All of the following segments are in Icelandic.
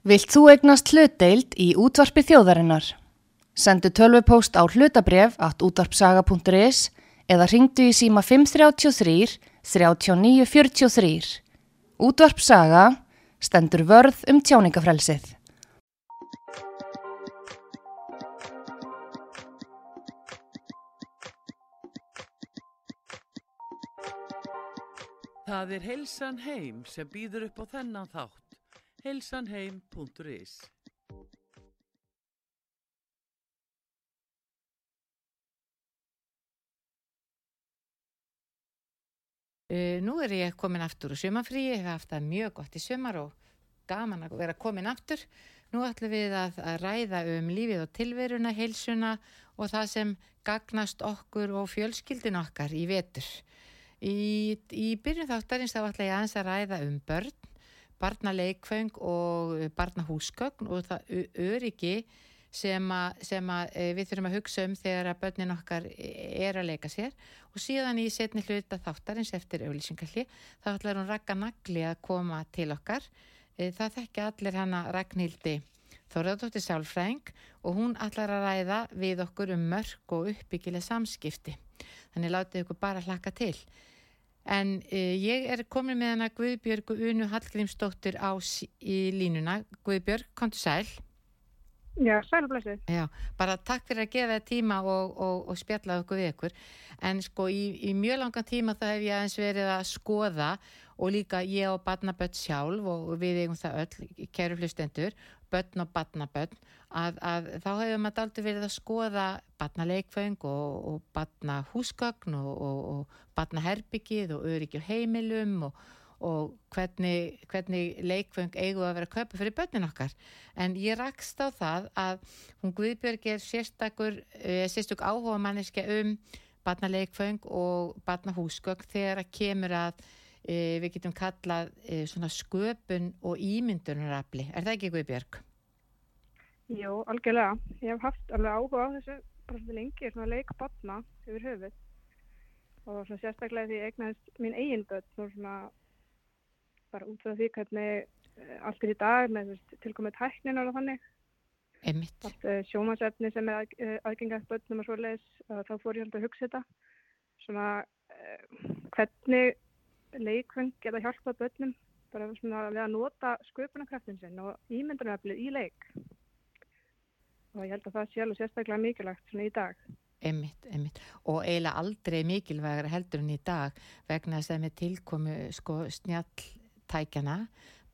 Vilt þú egnast hlutdeild í útvarpi þjóðarinnar? Sendu tölvupóst á hlutabref at útvarpsaga.is eða ringdu í síma 533 3943. Útvarpsaga stendur vörð um tjáningafrelsið. Það er Heilsan Heim sem býður upp á þennan þátt. heilsanheim.is Uh, nú er ég komin aftur úr sumafrí, ég hef haft það mjög gott í sumar og gaman að vera komin aftur. Nú ætlum við að, að ræða um lífið og tilveruna, heilsuna og það sem gagnast okkur og fjölskyldin okkar í vetur. Í, í byrjun þáttarins þá ætla ég aðeins að ræða um börn, barnaleikfeng og barnahúsgögn og það öryggi sem, a, sem a, e, við þurfum að hugsa um þegar að börnin okkar er að leika sér. Og síðan í setni hluta þáttarins eftir auðlýsingalli þá ætlar hún Raka Nagli að koma til okkar. E, það þekki allir hana Ragnhildi Þorðardóttir Sálfræng og hún ætlar að ræða við okkur um mörg og uppbyggileg samskipti. Þannig látið ykkur bara hlaka til en e, ég er komin með hana Guðbjörg Unu Hallgrímsdóttir á í línuna Guðbjörg, kontu sæl Já, sælublesu. Já, bara takk fyrir að gefa það tíma og, og, og spjalla okkur við ykkur. En sko í, í mjög langan tíma þá hef ég aðeins verið að skoða og líka ég og badnabött sjálf og við eigum það öll, kæru hlustendur, börn og badnabött, að, að þá hefur maður aldrei verið að skoða badnaleikfeng og, og badnahúsgögn og badnaherbyggið og öryggi og heimilum og og hvernig, hvernig leikfeng eigu að vera að kaupa fyrir börnin okkar. En ég rakst á það að hún Guðbjörg er sérstakur eh, sérstök áhuga manneska um barnaleikfeng og barnahúsgögn þegar að kemur að við getum kallað e, svona sköpun og ímyndunarafli. Er það ekki Guðbjörg? Jú, algjörlega. Ég hef haft alveg áhuga á þessu bara lengi, svona leikbarna yfir höfuð. Og svona sérstaklega því ég eignast mín eigin börn svona bara út frá því hvernig uh, allt er í dag með tilkomið tækninar og þannig. Sjómasefni sem er að, aðgengast börnum og svo leiðis þá fór ég alltaf að hugsa þetta. Svona hvernig leikvöng geta hjálpað börnum bara við að nota sköpunarkraftin sinn og ímyndunaröflið í leik og ég held að það sé alveg sérstaklega mikilvægt svona í dag Einmitt, einmitt. Og eiginlega aldrei mikilvægur heldur en í dag vegna þess að með tilkomu sko, snjall tækjana,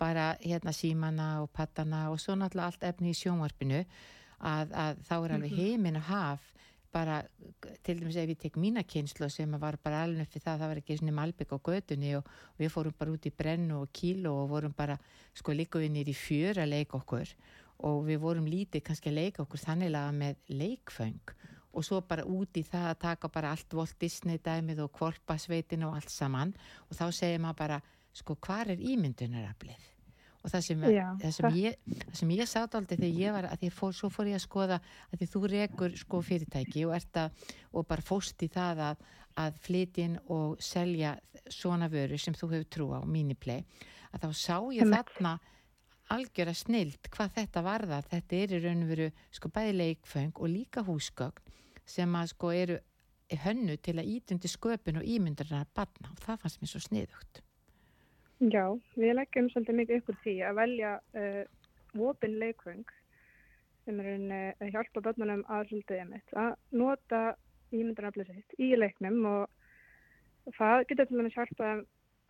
bara hérna símana og pattana og svo náttúrulega allt efni í sjónvarpinu að, að þá er alveg mhm. heiminn að haf bara, til dæmis ef ég tek mína kynslu sem var bara alveg við það það var ekki svona malbygg á gödunni og við fórum bara út í brennu og kílu og vorum bara sko líkuvinnir í fjör að leika okkur. Og við vorum lítið kannski að leika okkur þannig með leikföng. Og svo bara út í það að taka bara allt Walt Disney dæmið og kvolpasveitin og allt saman. Og þá segir maður bara sko hvar er ímyndunaraflið og það sem, Já, það sem það. ég, ég sátt aldrei þegar ég var að því fór, svo fór ég að skoða að því þú rekur sko fyrirtæki og, að, og bara fóst í það að, að flytja inn og selja svona vöru sem þú hefur trú á míniplay að þá sá ég Heimitt. þarna algjör að snild hvað þetta varða þetta er í raun og veru sko bæði leikföng og líka húsgögn sem að sko eru hönnu til að ítundi sköpun og ímyndunar að barna og það fannst mér svo sniðugt Já, við leggjum svolítið mikið upp úr því að velja uh, vopin leikvöng sem er uh, að hjálpa börnunum að svolítið emitt að nota ímyndunarflið sitt í leiknum og það getur til dæmis hjálpa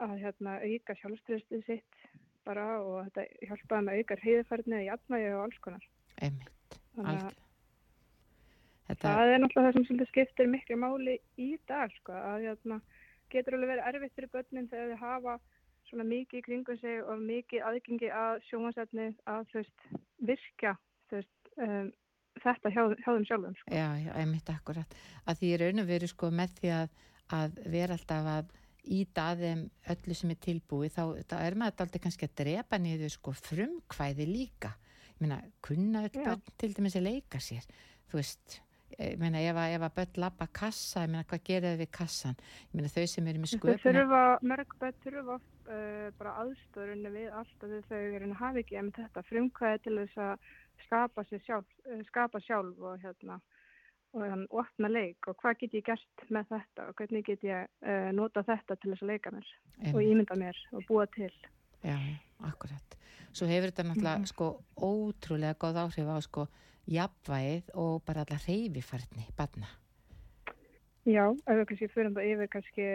að hérna, auka sjálfströðstu sitt bara og þetta hjálpa að auka heiðfærnið í atmægi og alls konar. Einmitt, allt. Þetta... Það er náttúrulega það sem skiptir miklu máli í dag sko, að hérna, getur alveg verið erfitt fyrir börnin þegar þau hafa svona mikið í kringum sig og mikið aðgengi að sjónvarsefni að veist virka veist um, þetta hjá, hjá þeim sjálfum sko. Já, já, ég mitt akkurat. Að því raun og veru sko með því að, að vera alltaf að íta að þeim öllu sem er tilbúið þá, þá er maður alltaf kannski að drepa niður sko frumkvæði líka. Ég meina, kunna öll börn til dæmis að leika sér þú veist, ég meina ef að, að börn lappa kassa, ég meina hvað gerir þau við kassan ég meina þau sem eru með sköpuna mörg börn þurfa oft uh, bara aðstöðurinn við allt að þau eru hafi ekki um þetta frumkvæði til þess að skapa sér sjálf, uh, skapa sjálf og hérna og hann opna leik og hvað get ég gert með þetta og hvernig get ég uh, nota þetta til þess að leika mér og Einmitt. ímynda mér og búa til. Já, akkurat. Svo hefur þetta náttúrulega Mhm. sko ótrúlega góð áhrif á sko jafnvægið og bara alla reyfifærni barna. Já, ef við kannski fyrir það yfir kannski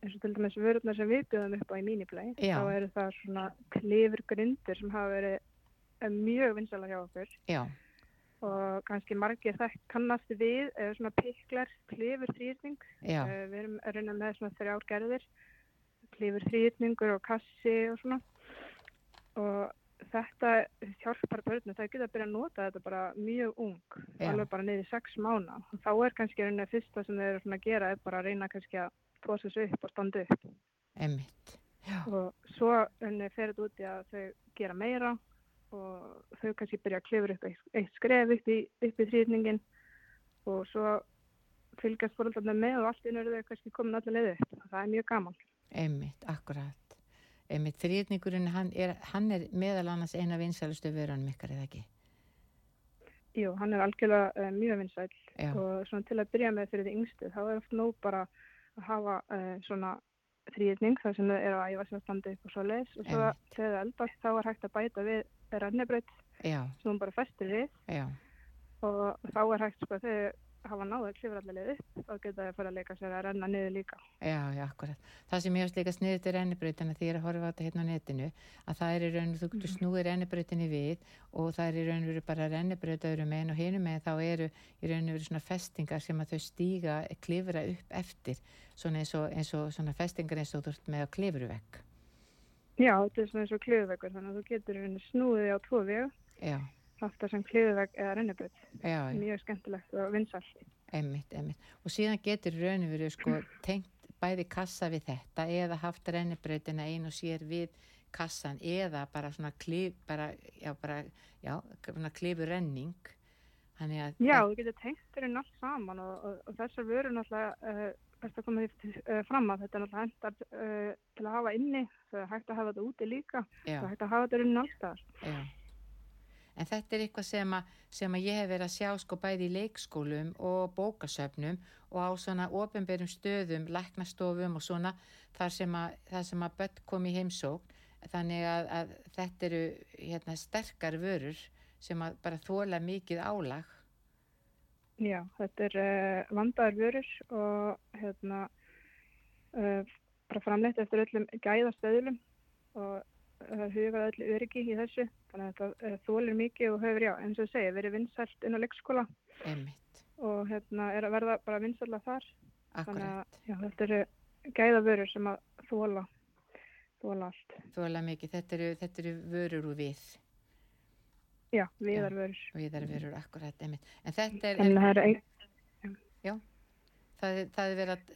eins og til dæmis vörurnar sem við bjóðum upp á í míniplay, Já. þá eru það svona klifur grundir sem hafa verið eh, mjög vinsala hjá okkur Já, og kannski margir það kannast við eða svona piklar klifur þrýrning. Uh, við erum að reyna með svona þrjár gerðir, klifur þrýrningur og kassi og svona og þetta hjálpar börnum, það geta að byrja að nota þetta bara mjög ung, Já. alveg bara niður sex mánu og þá er kannski rauninni fyrsta sem þau eru að gera er bara að reyna kannski að tósa þessu upp og standa upp emmitt. Og svo rauninni fer þetta út í að þau gera meira og þau kannski byrja að klifur upp eitt, skref upp í, upp í þrýrningin og svo fylgjast fóröldarna með og allt inn eru þau kannski komin allir leið upp það er mjög gaman. emmitt, akkurat. Emmitt, þrýrningurinn, hann hann er meðal annars eina vinsælustu vörunum ykkar, eða ekki? Jú, hann er algjörlega uh, mjög vinsæl Já, og svona til að byrja með fyrir því yngstu þá er oft nóg bara að hafa uh, svona þrýðning þar sem þau eru að æfa sér að standa upp og svo leis og svo þegar það eldast þá er hægt að bæta við rennibraut já, sem hún bara festir við. Já, og þá er hægt sko þegar hafa náðu að klifra leið upp þá geta að fara að leika sér að renna niður líka. já, já, akkurat. Það sem ég hefst líka sniðið til rennibrautina því ég er að horfa á þetta hérna á netinu, að það er í raun og þú getur snúið rennibrautinni við og það er í raun og veru bara rennibraut öðrum megin og hinum megin þá eru í raun og veru svona festingar sem að þau stíga, klifra upp eftir, svona eins og, eins og svona festingar eins og þú ert með á klifruvegg. Já, þetta er svona eins og klifurveggur þannig að þú getur það sem klifurvegg eða já. Mjög skemmtilegt og vinsælt. Emmitt, emmitt. Og síðan getur raun og verið sko tengt bæði kassa við þetta eða haft rennibrautina ein og sér við kassan eða bara svona klif, bara, já, bara, já, svona klifur renning. Þannig að, Já, þú getur tengt þér inn allt saman og, og, og þessar vörur náttúrulega uh, best að koma því uh, fram að þetta er náttúrulega hendar uh, til að hafa inni það er hægt að hafa þetta úti líka já, það er hægt að hafa þetta inn alltaf já. En þetta er eitthvað sem að, sem að ég hef verið að sjá sko bæði í leikskólum og bókasöfnum og á svona ofinberum stöðum, læknastofum og svona þar sem að, sem að börn kom í heimsókn. Þannig að, að þetta eru hérna, sterkar vörur sem bara þóla mikið álag. Já, þetta er uh, vandaður vörur og hérna uh, bara framleitt eftir öllum gæðastöðlum og hugað öllu öryggi í þessu þannig að þetta uh, þólir mikið og hefur já, eins og segir, verið vinsælt inn á leikskóla Einmitt, og hérna er að verða bara vinsælla þar þannig akkurat. að já, þetta eru gæðavörur sem að þóla þóla allt. Þóla mikið, þetta eru, þetta eru vörur úr við. Já, viðarvörur. Viðar vörur, akkurat, einmitt. En þetta er, Þannig að það er ein... það, er- það er verið að,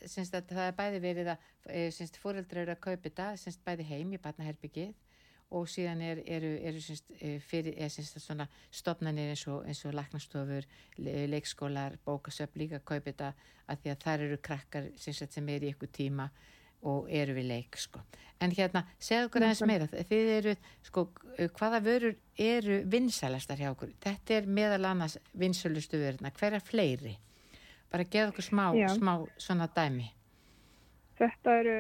það er bæði verið að, e, syns, fóreldrar eru að kaupa þetta, bæði heim í barnaherbyggið og síðan er, eru, eru syns, e, fyrir, er, syns, svona stopnarnir eins og, eins og laknastofur, le- leikskólar, bókasöp líka þetta að því að þar eru krakkar syns, sem er í ykkur tíma og eru við leik, sko. En hérna, segðu okkur aðeins meira, þið eru, sko, hvaða vörur eru vinsælastar hjá okkur? Þetta er meðal annars vinsælustu vörurna, hverja fleiri? Bara geða okkur smá, smá svona dæmi. Þetta eru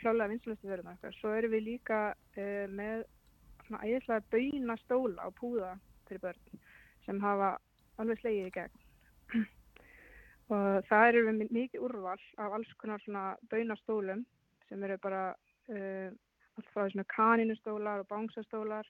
klálega vinslustu vörunar okkar. Svo erum við líka uh, með svona æðislega bauna stóla á púða fyrir börn sem hafa alveg slegið í gegn. og það eru við mikið úrval af alls konar svona baunastólum sem eru bara uh, allt frá svona kaninustólar og bángsastólar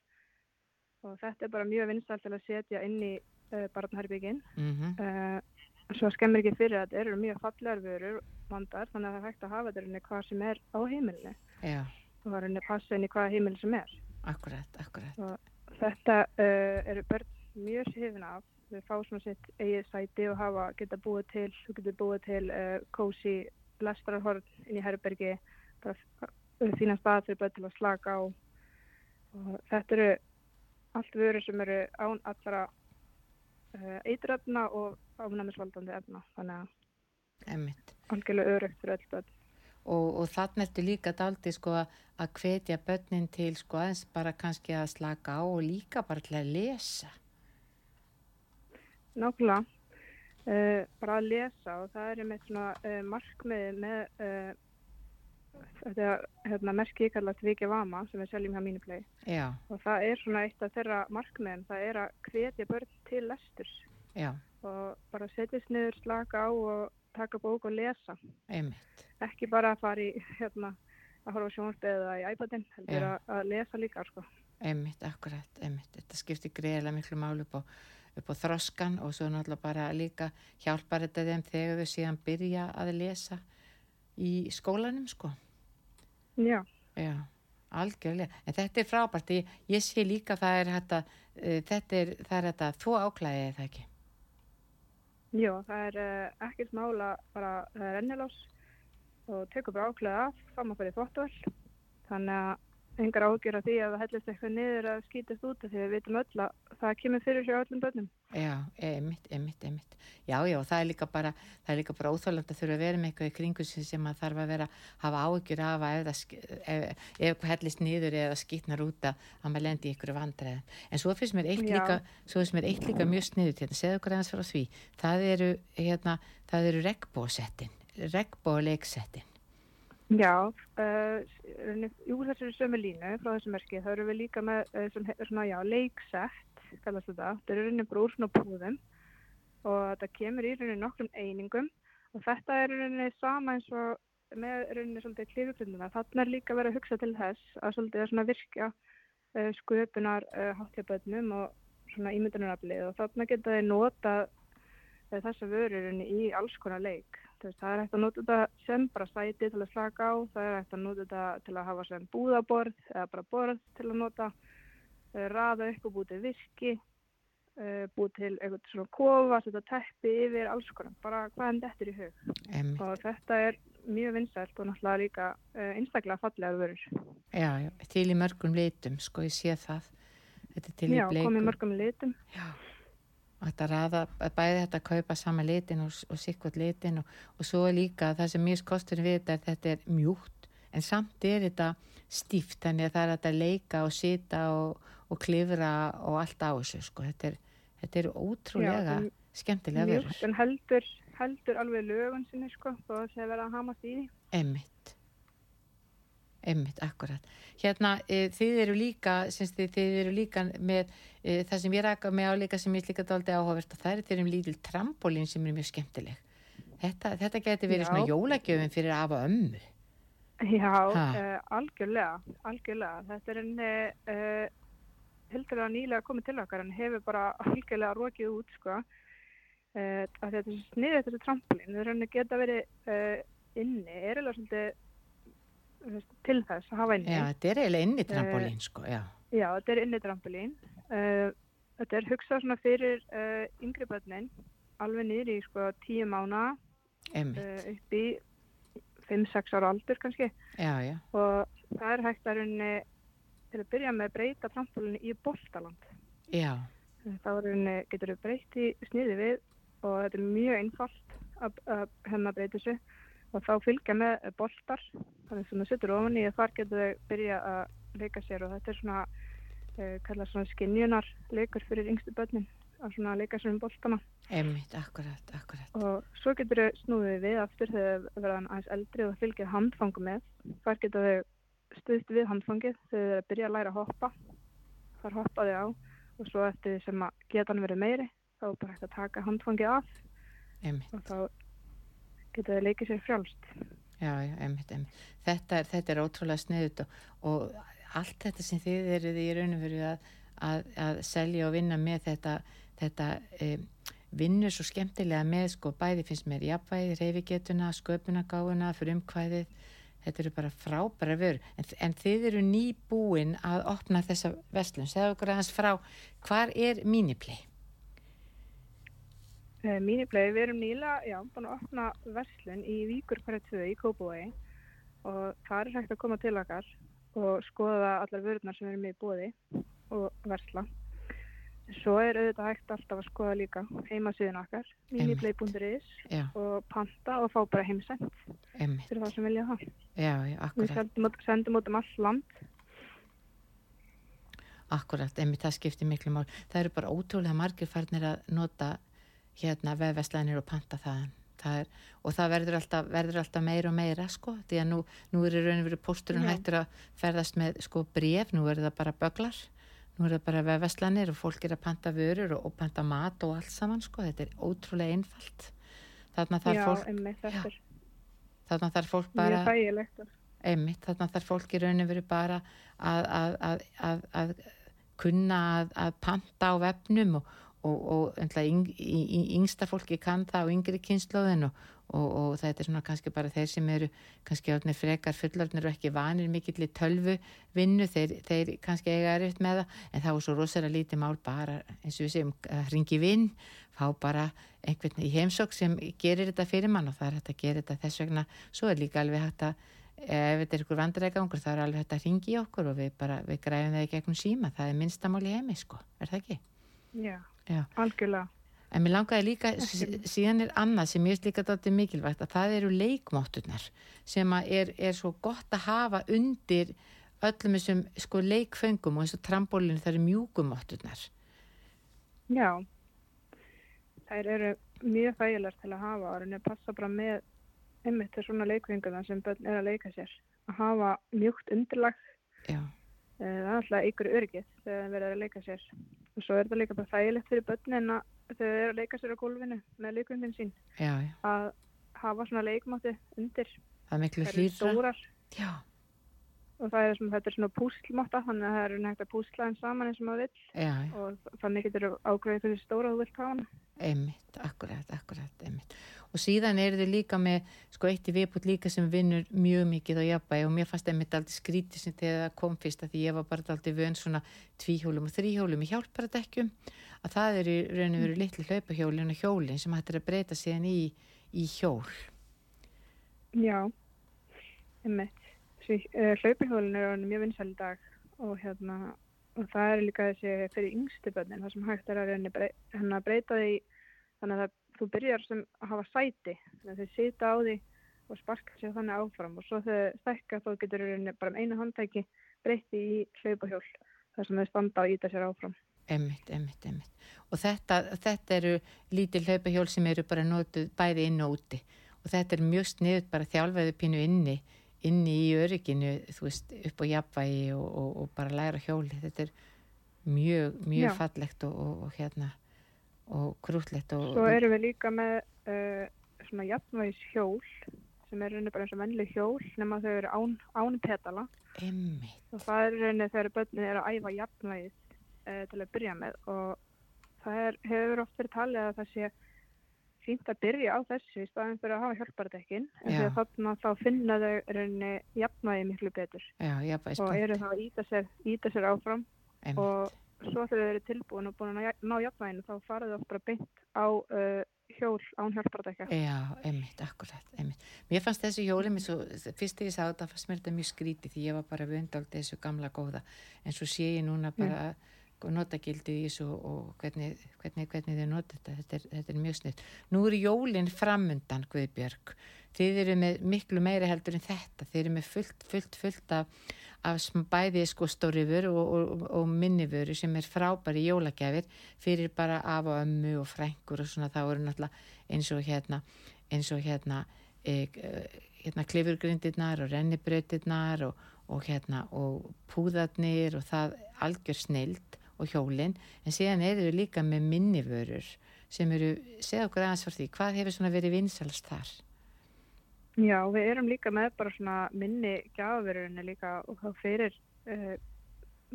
og þetta er bara mjög vinsalt til að setja inn í uh, barnherbygginn. Mm Uh, svo skemmir ekki fyrir að þetta eru mjög fallegar vörur vandar þannig að það er hægt að hafa þetta hvað sem er á heimilinu Já, og það er passa inn í hvaða heimil sem er. akkurat, akkurat. Þetta uh, eru börn mjög hrifin af. Þau fá svona sitt eigið sæti og hafa geta búið til, þú getur búið til uh, kósi lestrarhorn inn í herbergi, bara uh, fína stað fyrir börn til að slaka á. Og þetta eru allt vörur sem eru án allra uh, eitröfna og áfnæmisvaldandi efna, þannig að Einmitt. Algjörlega örugt fyrir öll börn. Og, og þannig ertu líka daldi sko að hvetja börnin til sko aðeins bara kannski að slaka á og líka bara til að lesa. Nákvæmlega, uh, bara að lesa og það er einmitt svona uh, markmiði með uh, þetta hérna, merki kallast Viki Vama sem við seljum hjá Mínuplay. Já, og það er svona eitt af þeirra markmiðum, það er að hvetja börn til lesturs. Já, og bara setjast niður, slaka á og taka bók og lesa. einmitt. Ekki bara að fara í hérna að horfa á sjónvarpið eða í iPadin, heldur Já. að, að lesa líka sko. Einmitt, akkurat, einmitt. Þetta skiptir greiðilega miklu máli upp á, upp á þroskan og svo náttúrulega bara líka hjálpar þetta þeim þegar þau síðan byrja að lesa í skólanum, sko. Já, Já, algjörlega. En þetta er frábært. Ég, ég sé líka að það er þetta, uh, þetta er, það er þetta, þú áklæðið það ekki. Já, það er uh, ekkert mála bara uh, rennilás og tekur bara áklæða af, maður fyrir þvottuvel. Þannig að engar ágjör af því að það hellist eitthvað niður að skýtast út af því við vitum öll að það kemur fyrir sér öllum börnum. Já, einmitt, einmitt, einmitt. Já, já, það er líka bara, það er líka bara óþáland að þurfa að vera með eitthvað í kringu sem að þarf að vera, hafa áhyggjur af að ef, það eitthvað hellist niður eða skýtnar út að, að maður lendi í ykkur vandræðin. En svo finnst mér eitt líka, svo finnst mér eitt líka mjög sniðut, hérna, segðu okkur aðeins frá því. Það eru, hérna, það eru regnbósettin, regnbóleiksettin. Já, uh, úr þessari sömu línu frá þessu merki þá erum við líka með uh, svona, já, leiksett, kallast þetta. Þetta er rauninni bara úr svona púðum og þetta kemur í rauninni nokkrum einingum og þetta er rauninni sama eins og með rauninni svolítið klifugrinduna. Þarna er líka verið að hugsa til þess að svolítið að virkja uh, sköpunar uh, háttjaböðnum og svona ímyndunaraflið og þarna geta þeir nota uh, þessa vörurinn í alls konar leik. Veist, það er hægt að nota þetta sem bara sæti til að slaka á, það er hægt að nota þetta til að hafa sem búðaborð eða bara borð til að nota, raða upp og búið til virki, uh, búið til eitthvað svona kofa, setja teppi yfir, alls konar, bara hvað en þetta er í hug. Einmitt, Og þetta er mjög vinsælt og náttúrulega líka uh, einstaklega fallega vörur. já, já, til í mörgum litum, sko, ég sé það. Þetta er til í Já, bleikum. komið mörgum litum. Já, og þetta raða, bæði þetta að kaupa sama litin og, og sikkot litin og, og svo líka það sem mjög kostur við þetta er þetta er mjúkt en samt er þetta stíft þannig að það er að leika og sita og, og klifra og allt á þessu sko. þetta, er, þetta er ótrúlega Já, skemmtilega verður en heldur, heldur alveg lögun sinni, sko, að það sé verið að hamast í því. Emmitt Emmitt, akkurat. Hérna, e, þið eru líka, semst þið, þið eru líka með e, það sem ég raka með áleika sem ég er líka dálítið áhugavert og það er þeirrum lítil trampolín sem er mjög skemmtileg. Þetta, þetta geti verið Já. svona jólagjöfin fyrir afa ömmu. Já, uh, algjörlega, algjörlega. Þetta er henni uh, heldur að nýlega komið til okkar en hefur bara algjörlega rokið út, sko. Uh, þetta er sniðið þessu trampolín. Það er henni geta verið uh, inni, er alveg svolítið til þess að hafa inni. Já, þetta er eiginlega inni trampolín, sko, já. Já, þetta er inni trampolín. Þetta er hugsað svona fyrir yngri börnin, alveg niður í sko tíu uh, upp í 5-6 ára aldur kannski. já, já, og það er hægt að runni til að byrja með að breyta trampolínu í boltaland. Þá runni getur við breytt í sniði við og þetta er mjög einfalt að, að hefna breyta þessu. Og þá fylgja með boltar. Þannig sem það setur ofan í að þar getur þau byrja að leika sér og þetta er svona kallað svona skinjunar leikur fyrir yngstu börnin að leika sér um boltana emmitt, akkurat, akkurat. og svo getur þau snúið við aftur þegar þau verða aðeins eldri og fylgja handfangu með. Þar getur þau stuðst við handfangið þegar þau byrja að læra að hoppa. Þar hoppa þau á og svo eftir sem að getan verið meiri þá er bara hægt að taka handfangið af Emmitt, og þá getur þau leikið sér frjálst. já, já, emmitt, emmitt. Þetta, er- þetta er ótrúlega sniðut og, og allt þetta sem þið eruð í raunum fyrir að, að, að selja og vinna með þetta, þetta um, vinnur svo skemmtilega með sko bæði finnst mér jafnvægi, reyfigetuna, sköpunagáuna, frumkvæðið, þetta eru bara frábæra vörur, en, en þið eru nýbúin að opna þessa verslun, segðu okkur aðeins frá, hvar er Miniplay? Uh, Míniplay, við erum nýla, já, búin að opna verslun í Víkur hverja 2 í Kópavogi og það er hægt að koma til okkar og skoða allar vörurnar sem erum með bóði og versla. Svo er auðvitað hægt alltaf að skoða líka heimasíðun okkar, miniplay.is og panta og fá bara heimsend fyrir það sem vilja það. já, já, Við akkurat, sendum, út- sendum út um all land. akkurat, emmitt, það skiptir miklu mál. Það eru bara ótrúlega margir farnir að nota hérna vefveslænir og panta þaðan. Það er, og það verður alltaf, verður alltaf meira og meira sko, því að nú, nú er í raun og veru pósturinn hættur að ferðast með sko bref, nú er það bara böglar nú er það bara vefveslanir og fólk er að panta vörur og, og panta mat og allt saman sko, þetta er ótrúlega einfalt þarna þarf Já, fólk einmitt, er þarna þarf fólk bara mjög þægilegt. einmitt, þarna þarf fólk í raun og veru bara að, að, að, að, að kunna að, að panta á vefnum og, og, og yngsta fólki kann það og yngri kynnslóðin og, og, og þetta er svona kannski bara þeir sem eru kannski orðnir frekar fullorðnir og ekki vanir mikill í tölvu vinnu, þeir, þeir kannski eiga erfitt með það en þá er svo rosalega lítið mál bara eins og við segjum að ringi vinn fá bara einhvern í heimsók sem gerir þetta fyrir mann og það er hægt að gera þetta þess vegna, svo er líka alveg hægt að ef þetta er ykkur vandræðgangur þá er alveg hægt að ringi í okkur og við bara, við græfum það í gegnum síma, það er minnstamál í heimi sko, er það ekki? Já, Já. algjörlega. En mér langaði líka, sí- síðan er annað sem ég veist líka þetta mikilvægt að það eru leikmátturnar sem að er, er svo gott að hafa undir öllum þessum sko leikföngum og eins og trambólinu það eru mjúkumátturnar. Já, þær eru mjög þægilegar til að hafa og rauninni passa bara með einmitt til svona leikvinguna sem börn er að leika sér. Að hafa mjúkt undirlag, Já, eh, það er alltaf ykkur öryggið þegar þeir verða að leika sér. Og svo er þetta líka bara þægilegt fyrir börnin að þeir eru að leika sér á gólfinu með leikvingin sín já, já, að hafa svona leikmátti undir. það er miklu hlýra. og það er svona, þetta er svona púslmátta þannig að það eru hægt að púsla þeim saman eins og maður vill já, og þannig getur þú ágreðið fyrir stóra þú vilt hafa hana. Einmitt, akkurat, akkurat, einmitt. Og síðan eru þið líka með, sko, eitt í viðbútt líka sem vinnur mjög mikið á jafnbæði og mér fannst einmitt aldrei skrítið sem þegar það kom fyrst að því ég var bara aldrei vön svona tvíhjólum og þríhjólum í hjálparadekkjum að það eru raun og veru litlu hlaupahjólin og hjólin sem hættir að breyta síðan í, í hjól. Já, einmitt. Uh, Hlaupihjólin er orðin mjög vinsæl í dag og hérna og það er líka þessi fyrir yngstu börnin það sem hægt er að reyna brey, hérna, breyta því þannig að þú byrjar sem að hafa sæti þannig að þau sita á því og sparka sér þannig áfram og svo þau stækka þá getur reyna bara með einu handtæki breyti í hlaupahjól þar sem þau standa og íta sér áfram. Einmitt, einmitt, einmitt. Og þetta, þetta eru lítil hlaupahjól sem eru bara notuð bæði inn og úti og þetta er mjög sniðut bara þjálfaðu pínu inni inni í örygginu, þú veist, upp á jafnvægi og, og, og bara læra hjóli. Þetta er mjög, mjög Já. fallegt og, og, og hérna og krútlegt og Svo erum við líka með uh, svona jafnvægis hjól sem er reyna bara eins og vennileg hjól nema þau eru án, án petala einmitt, og það er reyna þegar börnin er að æfa jafnvægis uh, til að byrja með og það er, hefur oft verið talið að það sé fínt að byrja á þessu í staðin fyrir að hafa hjálpardekkin en því að þá finna þau reyni jafnvægi miklu betur já, og eru þá að íta sér, íta sér áfram einmitt, og svo þegar þau eru tilbúin og búin að ná jafnvæginu þá fara þau oft bara beint á uh, hjól án hjálpardekka Já, einmitt, akkurat, einmitt. Mér fannst þessi hjóli, svo, fyrst þegar ég sá þetta, fannst mér þetta mjög skrítið því ég var bara vöndald þessu gamla góða. En svo sé ég núna bara mm. Notagildi í þessu og hvernig, hvernig, hvernig þið nota þetta. Þetta er, þetta er mjög snitt. Nú eru jólinn framundan, Guðbjörg. Þið eru með miklu meiri heldur en þetta. Þið eru með fullt, fullt, fullt af, af bæði sko stórifur og, og, og minnifuru sem er frábæri jólagjafir fyrir bara af og ömmu og frængur og svona þá eru náttúrulega eins og hérna eins og hérna e, e, hérna klifurgrindirnar og rennibrautirnar og, og hérna og púðarnir og það algjör snild og hjólin en síðan eru við líka með minnivörur sem eru, segja okkur aðeins fyrir því hvað hefur svona verið vinsalst þar Já, við erum líka með bara svona minni gjafaverðurinn líka og þá fyrir uh,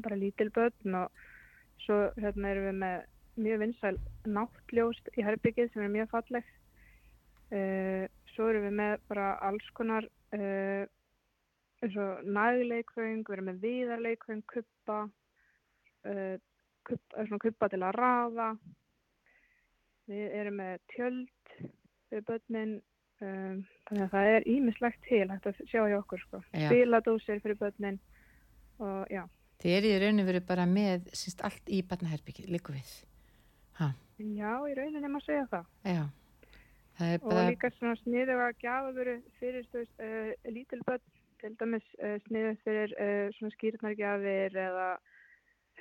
bara lítil börn og svo hérna erum við með mjög vinsæl náttljóst í herbyggið sem er mjög falleg. Uh, svo erum við með bara alls konar uh, eins og nægleikvöng, við erum með viðarleikvöng, kuppa, uh, kuppa til að rafa. Við erum með tjöld fyrir börnin Um, þannig að það er ímislegt til hægt að sjá hjá okkur sko. Spiladósir fyrir börnin og já, þið eru í rauninu verið bara með sínst allt í barnaherbyggi, líku við ha, Já, í rauninni maður segja það. já það er Og líka svona sniðu að gjafa verið fyrir uh, lítil börn, til dæmis uh, sniðu fyrir uh, svona skýrnargjafir eða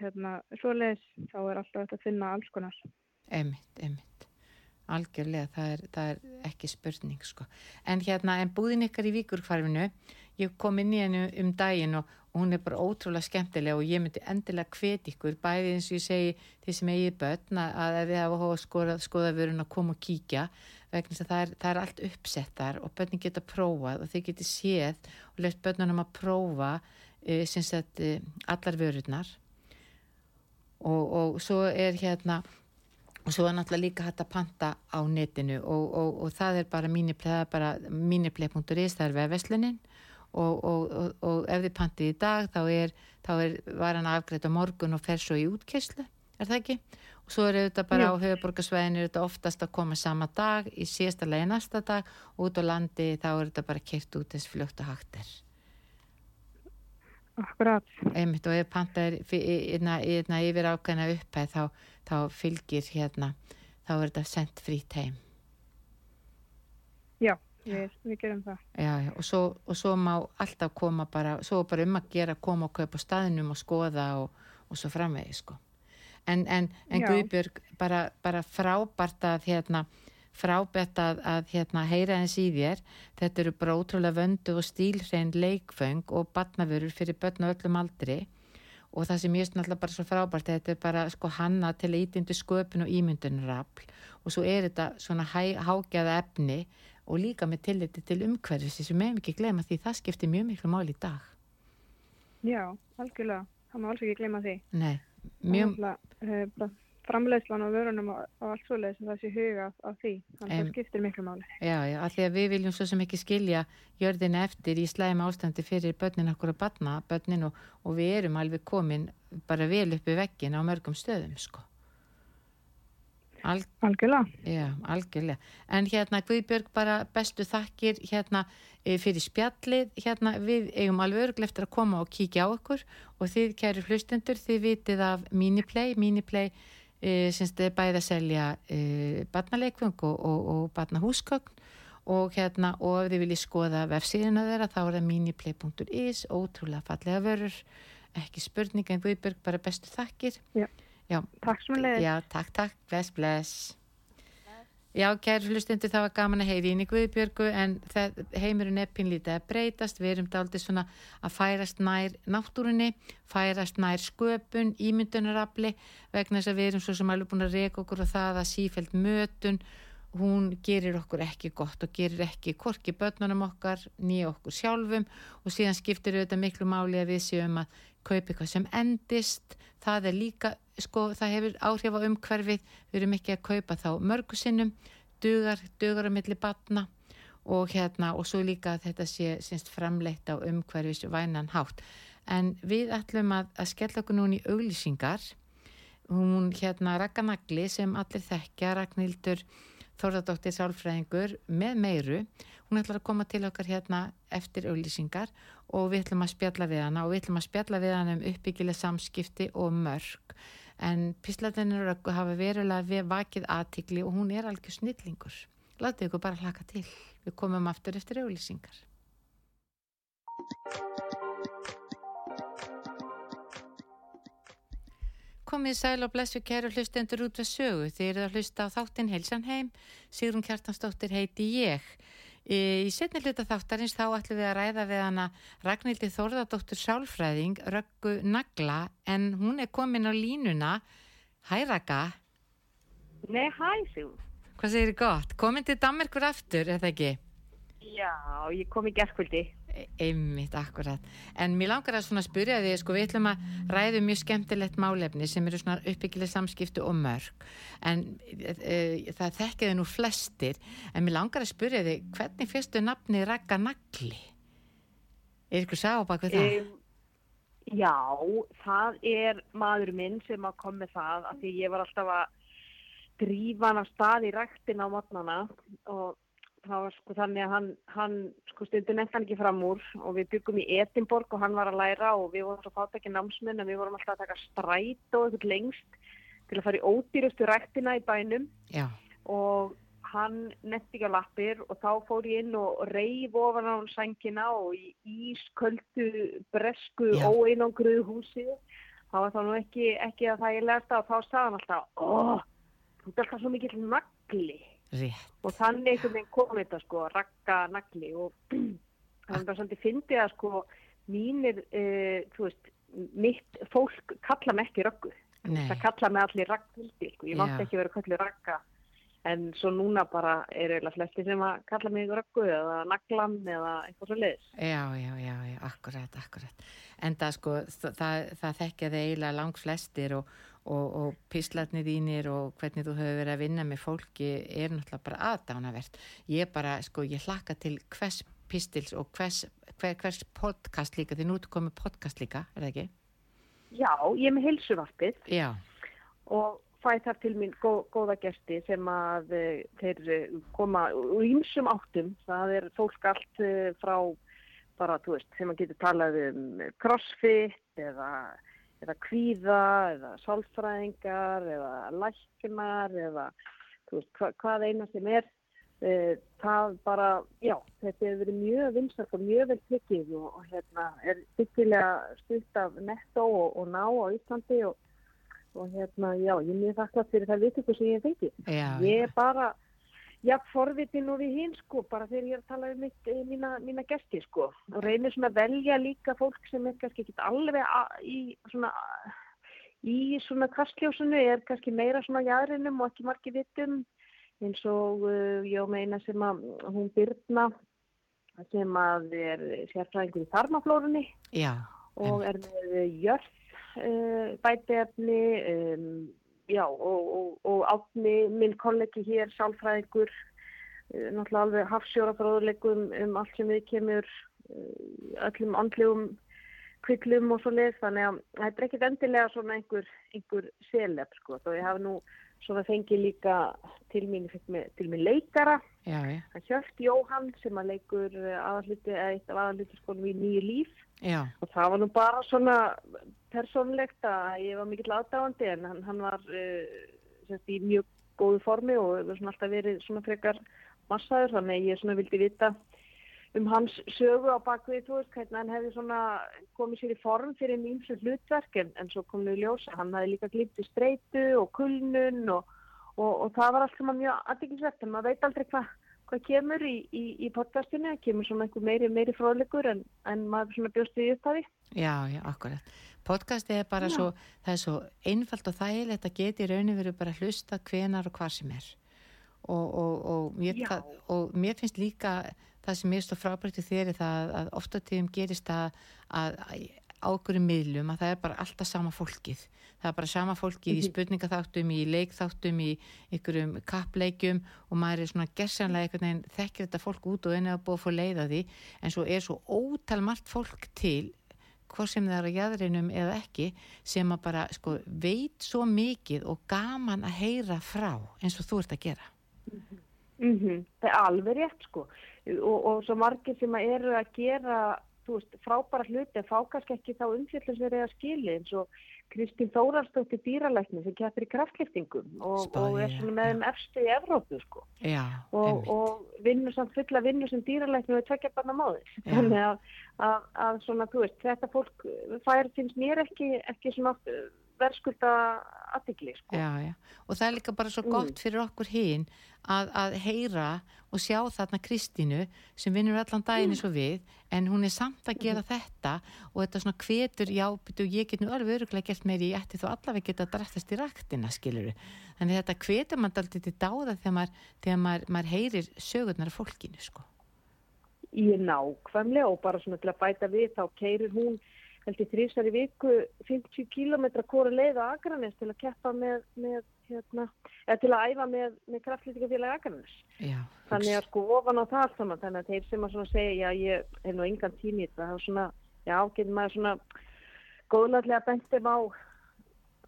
hérna, svoleiðis, þá er alltaf hægt að finna alls konar. einmitt, einmitt algjörlega, það er, það er ekki spurning sko. en hérna, en búðin ykkar í Víkurkvarfinu ég kom inn í hennu um daginn og, og hún er bara ótrúlega skemmtilega og ég myndi endilega hvet ykkur, bæði eins og ég segi því sem eigið börn að, ef þið hafa skoða, skoða vörun að koma og kíkja vegna þess að það er, það er allt uppsettar og börnin geta prófað og þið geti séð og lefst börnunum að prófa sem sagt uh, allar vörurnar og, og svo er hérna og svo er náttúrulega líka hægt að panta á netinu og, og, og það er bara miniplay.is það er vefverslunin og, og ef þið pantið í dag þá er, þá er varan afgreitt á morgun og fer svo í útkerslu er það ekki? Og svo er þetta bara Já. á höfuborgarsvæðinu er þetta oftast að koma sama dag í síðasta lagi næsta dag og út á landi þá er þetta bara kert út eins fljótt og hægt er Akkurat. einmitt og ef panta er hérna yfir ákveðna upphæð þá, þá fylgir hérna þá er þetta sendt frýtt heim Já, við, við gerum það. já, já, og, svo, og svo má alltaf koma bara, svo bara um að gera koma og kaupa staðinum og skoða og, og svo framvegi sko en, en, en. Guðbjörg bara, bara frábært að hérna frábært að, að hérna heyra eins í þér þetta eru bara ótrúlega vöndu og stílhrein leikföng og batnavörur fyrir börn á öllum aldri og það sem ég er náttúrulega bara svo frábært þetta er bara sko hanna til ítindu sköpun og ímyndunarafl og svo er þetta svona hágjaða efni og líka með tilliti til umhverfis sem meðum ekki glema því það skiptir mjög miklu mál í dag Já, algjörlega. Það má alls ekki gleyma því. Nei, mjög, Mjög... Framleiðslan og vörunum og, og allt svoleiðis sem það sé huga á því. Þannig að það skiptir miklu máli. já, já, allir að við viljum svo sem ekki skilja jörðina eftir í slæm ástandi fyrir börnin okkur að batna, börnin og, og við erum alveg komin bara vel uppi veggin á mörgum stöðum, sko. Al, Algjörlega. Já, algjörlega. En hérna Guðbjörg bara bestu þakkir hérna eh, fyrir spjallið, hérna við eigum alveg örglega eftir að koma og kíkja á okkur og þið kæru hlustendur, þið vitið af Miniplay, Miniplay e, sem þið bæði að selja e, barnaleikvöng og, og, og barnahúsgögn og hérna og ef þið viljið skoða vefsíðuna þeirra þá er það miniplay.is, ótrúlega fallega vörur, ekki spurning en Guðbjörg bara bestu þakkir. Já. Já, Takk sem að leiðis. Já, takk, takk, bless, bless. Já, kæri hlustundu, það var gaman að heyri inn í Guðbjörgu en heimurinn er pínlítið að breytast, við erum daldið svona að færast nær náttúrunni, færast nær sköpun, ímyndunarafli vegna þess að við erum svo sem alveg búin að reyka okkur og það að sífælt mötun, hún gerir okkur ekki gott og gerir ekki korki börnunum okkar, nýja okkur sjálfum. Og síðan skiptir auðvitað miklu máli að við séum að kaupa eitthvað sem endist, það er líka sko, það hefur áhrif á umhverfið. Við erum ekki að kaupa þá mörgu sinnum. Dugar, dugar á milli batna og hérna og svo líka að þetta sé sinst framleitt á umhverfis vænan hátt. En við ætlum að, að skella okkur núna í auglýsingar. Hún hérna Rakanagli sem allir þekkja Ragnhildur Þórðardóttir Sálfræðingur með meiru. Hún ætlar að koma til okkar hérna eftir auglýsingar og við ætlum að spjalla við hana og við ætlum að spjalla við hana um uppbyggileg samskipti og mörg en Pislatinur hafa verulega við vakið aðtikli og hún er algjör snillingur. Látið ykkur bara hlaka til. Við komum aftur eftir auglýsingar Komið sæl og blessu kæru hlustendur út við sögu. Þið eruð að hlusta á þáttinn Heilsan heim. Sigrun Kjartansdóttir heiti ég. Í setni hluta þáttarins þá ætlum við að ræða við hana Ragnhildi Þórðardóttur Sálfræðing, Röggu Nagla, en hún er komin á línuna. Hæ Raka, Nei, hæ, Sigur. hvað segir þið gott? Komin til Danmarkur aftur, eða ekki? Já, ég kom í gerðkvöldi. E- Einmitt, akkurat. En mér langar að svona spyrja því, sko, við ætlum að ræða um mjög skemmtilegt málefni sem eru svona uppbyggileg samskiptu og mörg. En e, e, það þekkiði nú flestir. En mér langar að spyrja því, hvernig fyrstu nafni Raka Nagli? Er ykkur sá bak við það? Um, já, það er maður minn sem að kom með það af því ég var alltaf að drífa hann af stað í ræktin á matnana og það var sko þannig að hann, hann sko stundin nefnt hann ekki fram úr og við byggum í Edinborg og hann var að læra og við vorum svo fátt ekki námsmenn en við vorum alltaf að taka stræt og eitthvað lengst til að fara í ódýrustu rættina í bænum. Já, og hann nefnt ekki á lappir og þá fór ég inn og reyf ofan á hann sængina og í ísköldu bresku óeinangruðu húsi. Þá var það nú ekki, ekki að það ég lærst að þá sagði hann alltaf óh, þú ert alltaf svo mikill nagli rétt og þannig einhvern veginn kom þetta sko, rakka nagli og það er bara svolítið fyndið að sko mínir, uh, þú veist, mitt fólk kalla mig ekki röggu. Það kalla mig allir raggvildi, sko. Ég Já. ekki vera kallið ragga. En svo núna bara er eiginlega flesti sem að kalla mig röggu eða naglan eða eitthvað svo leiðis. já, já, já, já, akkurat, akkurat en það sko, það, það, þekkja þið eiginlega langt flestir og, og, og píslarnir þínir og hvernig þú hefur verið að vinna með fólki er náttúrulega bara aðdánavert ég bara, sko, ég hlakka til hvers pistils og hvers, hver, hvers podcast líka, því nú er komið podcast líka, er það ekki? Já, ég er með heilsuvarpið Já, og fæ þar til mín gó, góða gesti sem að uh, þeir uh, koma úr ýmsum áttum. Það er fólk allt uh, frá bara, þú veist, sem að getur talað um crossfit eða, eða kvíða eða sálfræðingar eða læknar eða veist, hva, hvað eina sem er. Uh, það bara, já, þetta hefur verið mjög vinsast og mjög vel tekið og, og hérna er byggilega stutt af netto og, og ná á Íslandi og og hérna, já, ég er mjög þakklátt fyrir það viðtöku sem ég já, Ég er bara, já, forvitin og við hinn, sko, bara þegar ég er að tala um mitt, eh, mína, mína gesti, sko, og reynir svona að velja líka fólk sem er kannski ekki alveg í svona, í svona kastljósunu, er kannski meira svona jæðrinum og ekki margi vitum, eins og uh, ég meina sem að hún Byrna, sem að er sérfræðingur í þarmaflórunni, já, og er með jörð uh, bætiefni um, já og, og, og átni minn kollegi hér sálfræðingur uh, náttúrulega alveg hafsjórafráðuleikum um allt sem við kemur uh, öllum andlegum kvillum og svo leið þannig að þetta er ekkit endilega svona einhver, einhver selef sko. Þó ég hafi nú svona fengið líka til mín, með, til mín leikara. Já, já, Hjört Jóhann sem að leikur aðalluti, eða eitt af aðallutiskonum í nýju líf. Já, og það var nú bara svona persónlegt að ég var mikill aðdáandi en hann, hann var uh, semst, í mjög góðu formi og alltaf verið svona frekar massaður þannig að ég svona vildi vita um hans sögu á bakvið þú veist hvernig hann hefði svona komið sér í form fyrir mjög sem hlutverk en, en svo kom í ljósa, hann hefði líka glýpt í streitu og kulnun og, og, og það var allt sem að mjög aðdeglisvert en maður veit aldrei hvað hvað kemur í, í, í podcastinu, kemur svona einhver meiri, meiri fróðleikur en, en maður svona bjóst við upphafi. já, já, akkurat podcastið er bara Já. svo það er svo einfalt og þægilegt að geta í rauninu verið bara að hlusta hvenar og hvað sem er og, og, og, mér, og mér finnst líka það sem mér stóð frábært í þér er það að ofta tíðum gerist það að, að ákveðum miðlum að það er bara alltaf sama fólkið. Það er bara sama fólkið í spurningaþáttum í leikþáttum, í ykkurum kappleikjum og maður er svona gersanlega einhvern veginn þekkir þetta fólk út og ennig að búa að fór leiða því. En svo er svo ótal margt fólk til hvort sem það er á jæðrinum eða ekki sem að bara sko, veit svo mikið og gaman að heyra frá eins og þú ert að gera. Mm Það er alveg rétt sko og, og svo margir sem að eru að gera veist, frábæra hluti en fá kannski ekki þá umfjöldum sem eru að skili eins og Kristín Þóraldsdóttir dýralækni sem keppir í kraftliftingum og, og er svona með þeim efstu í Evrópu sko. Já, og, og vinnur samt fulla vinnu sem dýralækni við tvekja barna Já. þannig að, að, að svona, veist, þetta fólk fær finnst mér ekki, ekki svona uh, verðskulda aðtikli sko. Og það er líka bara svo Mm. gott fyrir okkur hinn að, að heyra og sjá þarna Kristínu sem vinnur allan daginn eins og við en hún er samt að gera þetta og þetta svona hvetur, já, byrju, ég get nú alveg öruglega gert meiri, ég ætti þó allavega geta að drattast í raktina, skiluru. Þannig þetta hvetur mann aldrei til dáða þegar maður, þegar maður, maður heyrir sögurnar af fólkinu, sko. í nákvæmlega og bara svona til að bæta við þá keirir hún held ég þrísar í viku 50 km hvora leið á Akranes til að keppa með, með hérna, eða til að æfa með, með kraftlýtingafélagi Akranes. Já, Þannig að sko ofan á það allt saman, þannig að þeir sem að segja, já ég hef nú engan tími í þetta, er svona, já, getur maður svona góðlega bent þeim á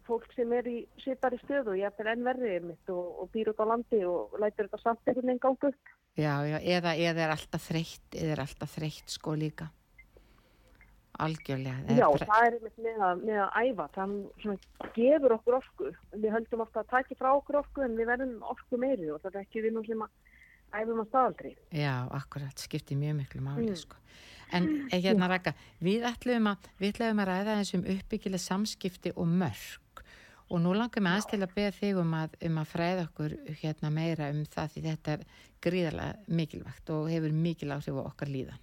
fólk sem er í svipari stöðu ég eftir enn verri mitt og, og býr út á landi og lætur þetta samt einhvern veginn gangu upp. Já, já, eða, eða er alltaf þreytt, eða er alltaf þreytt sko líka. Algjörlega. Já, það er einmitt með að, með að æfa, það gefur okkur orku. Við höldum ofta að taki frá okkur orku en við verðum orku meiri og það er ekki við nú sem að æfum að staðaldri. Já, akkurat, skiptir mjög miklu máli, Mm. sko. En eh, hérna Raka, við ætlum að, við að ræða eins um uppbyggileg samskipti og mörg og nú langar mig aðeins til að beða þig um að, um að fræða okkur hérna meira um það því þetta er gríðarlega mikilvægt og hefur mikil áhrif á okkar líðan.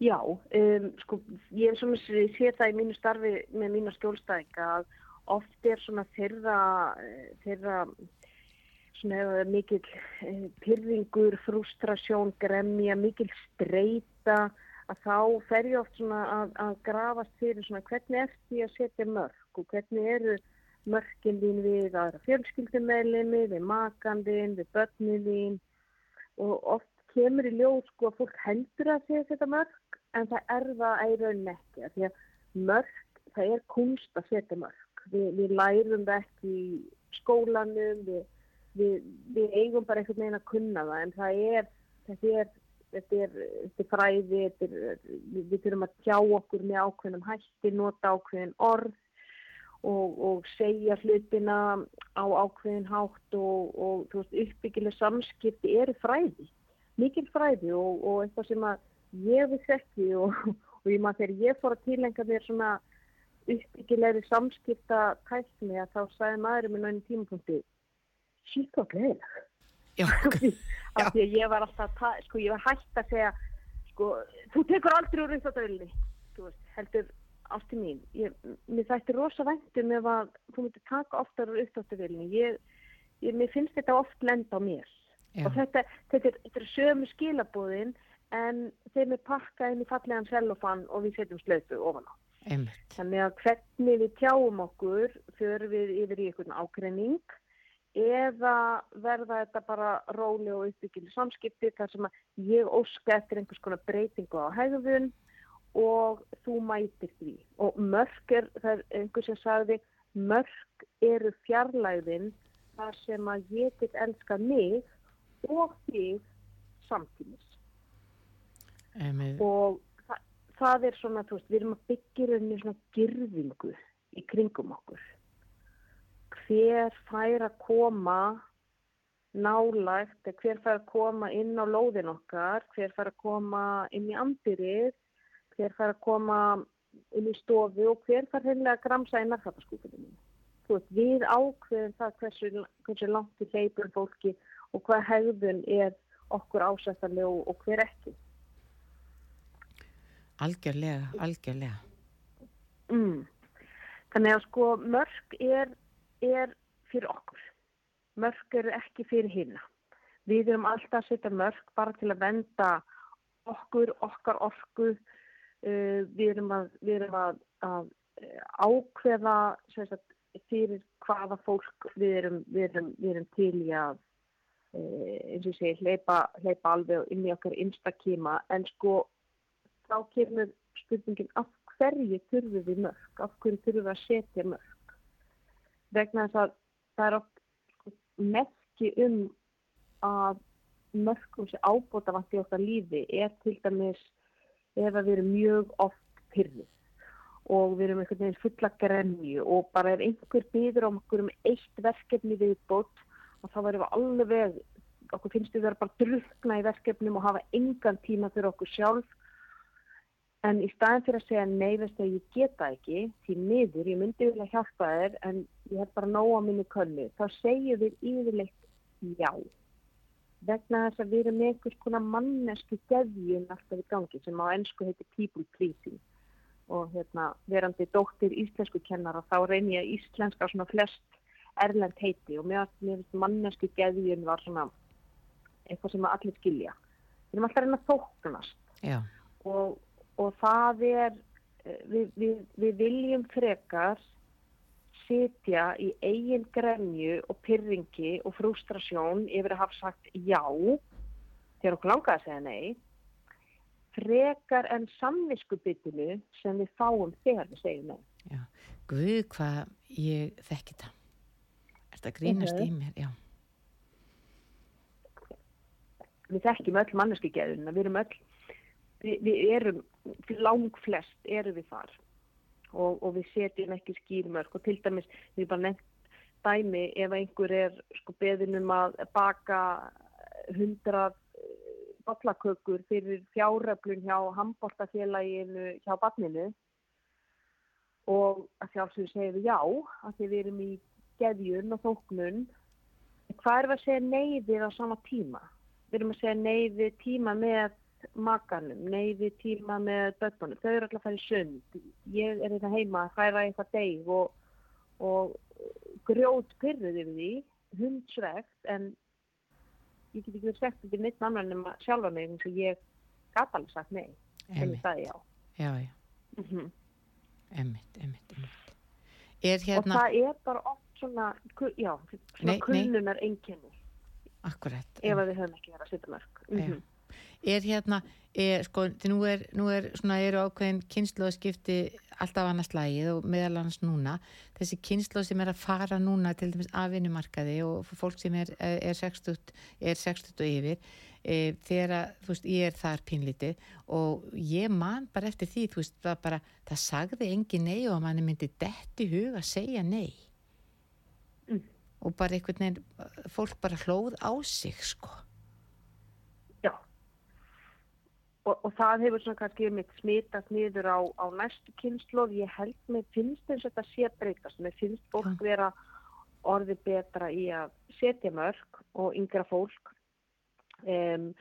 Já, um, sko, ég hef svona sé það í mínu starfi með mínu skjólstæðinga að oft er svona þeirra, eh, þeirra svona mikil eh, pyrringur, frustrasjón, gremja, mikil streyta að þá fer ég oft svona að, að grafast fyrir svona hvernig ert því að setja mörg og hvernig eru mörgin þín við aðra fjölskyldumælinni, við makandinn, við börnin þín? Og oft kemur í ljós sko að fólk heldur að segja þetta mörg en það er það í rauninni ekki af því að mörg, það er kunst að setja mörg Vi, við lærum það ekki í skólanum við, við, við eigum bara einhvern veginn að kunna það en það er þetta er, þetta er, þetta er fræði þetta er, við, við þurfum að tjá okkur með ákveðnum hætti, nota ákveðin orð og, og segja hlutina á ákveðin hátt og, og uppbyggileg samskipti eru fræði mikil fræði og, og eitthvað sem að ég vissi ekki og, og ég maður þegar ég fór að tilenga mér svona uppbyggilegri samskipta tækni að þá sagði maðurinn minn á einu tímapunkti sítt og gleðileg af því að ég var alltaf, að ta- sko ég var hægt að segja sko, þú tekur aldrei úr uppþáttavilni þú veist, heldur ásti mín, ég, mér þætti rosa væntum ef að þú myndir taka oftar úr uppþáttavilni ég, ég, mér finnst þetta oft lenda á mér. Já, og þetta, þetta, er, þetta er sömu skilabúðin en þeim er pakkað inn í fallegan sellofan og við setjum slöpu ofan á. einmitt. Þannig að hvernig við tjáum okkur fyrir við yfir í einhvern ágreining eða verða þetta bara róli og uppbyggileg samskipti þar sem að ég óska eftir einhvers konar breytingu á hegðun og þú mætir því. Og mörg er, það er einhver sem sagði, mörg eru fjarlæðin þar sem að ég get elskað mig og þig samtímis. Og það, það er svona, þú veist, við erum að byggja í rauninni svona girðingu í kringum okkur. Hver fær að koma nálægt, hver fær að koma inn á lóðin okkar, hver fær að koma inn í andirið, hver fær að koma inn í stofu og hver fær heimlega að gramsa narkataskúfinni. Þú veist, við ákveðum það hversu, hversu langt við hleypum fólki og hvað hegðun er okkur ásættanlega og, og hver ekki. Algjörlega, algjörlega. Mm. Þannig að sko mörg er, er fyrir okkur. Mörg eru ekki fyrir hinna. Við erum alltaf að setja mörg bara til að venda okkur, okkar orku. Uh, við erum að, við erum að, að uh, ákveða sagt, fyrir hvaða fólk við erum, við erum, við erum til í að uh, eins og segi, hleypa, hleypa alveg inn í okkar instakíma en sko þá kemur spurningin af hverju þurfum við mörg, af hverju þurfum við að setja mörg. Vegna þess að það er oft sko, merki um að mörgum sem ábóta vant í okkar lífi er til dæmis ef að við erum mjög oft pyrrið og við erum einhvern veginn fulla gremju og bara ef einhver byður á okkur um eitt verkefni viðbót og þá verðum við alveg, okkur finnst við vera bara drukna í verkefnum og hafa engan tíma fyrir okkur sjálf En í staðin fyrir að segja nei, veistu að ég geta ekki, því miður, ég myndi vilja hjálpa þér, en ég hef bara nóg á minni könnu, þá segjum við yfirleitt já. Vegna þess að við erum með einhvers konar mannesku geðjun alltaf í gangi sem á ennsku heitir people pleasing. Og hérna, verandi dóttir íslensku kennara, þá reynir ég íslenska svona flest erlend heiti og mér finnst mannesku geðjun var svona eitthvað sem allir skilja. Við erum alltaf að reyna að þóknast og, og það er eh, við, við, við viljum frekar sitja í eigin gremju og pyrringi og frústrasjón yfir að hafa sagt já þegar okkur langaði að segja nei frekar en samviskubitinu sem við fáum þegar við segjum nei. guð hvað ég þekki það er þetta grínast Mhm. í mér, já við þekkjum öll manneskigeðuna, við erum öll, við, við erum, lang flest erum við þar. Og, og við setjum ekki skýrmörk. Og til dæmis, við bara nefnt dæmi ef einhver er sko beðinum að baka hundrað bollakökur fyrir fjáröflun hjá handbóltafélaginu hjá barninu. Og að sjálfsögur segir við já, að því við erum í geðjun og þóknun. Hvað er að segja neyðið á sama tíma? Við erum að segja neyðið tíma með makanum, neyðið tíma með börnunum. Þau eru alltaf að fara í sund. Ég er þetta heima að færa eitthvað deg og, og grjót pyrruð yfir því, hundsvegt, en ég get ekki verið sagt ekki neitt annan en sjálfa mig eins og ég gata alveg sagt nei. Það já. já, Mm emmitt, emmitt er Og hérna, það er bara oft svona, svona kulnunar einkenni akkurat ef við höfum ekki verið að setja mörg. Já. Er hérna er, sko, nú er, nú er svona eru ákveðin kynnslóðskipti alltaf annars lagið og meðal annars núna. Þessi kynnslóð sem er að fara núna til dæmis af vinnumarkaði og fólk sem er, er 60 er 60 og yfir e, þegar að, þú veist, ég er þar pínlítið og ég man bara eftir því þú veist, það bara, það sagði engin nei og manni myndi detti hug að segja nei. Mm. og bara einhvern veginn fólk bara hlóð á sig sko Já. Og, og það hefur svona kannski mitt smitast niður á, á næstu kynnslóð. Ég held mér finnst eins og þetta sé breytast. Mér finnst fólk vera orði betra í að setja mörg og yngra fólk. Um,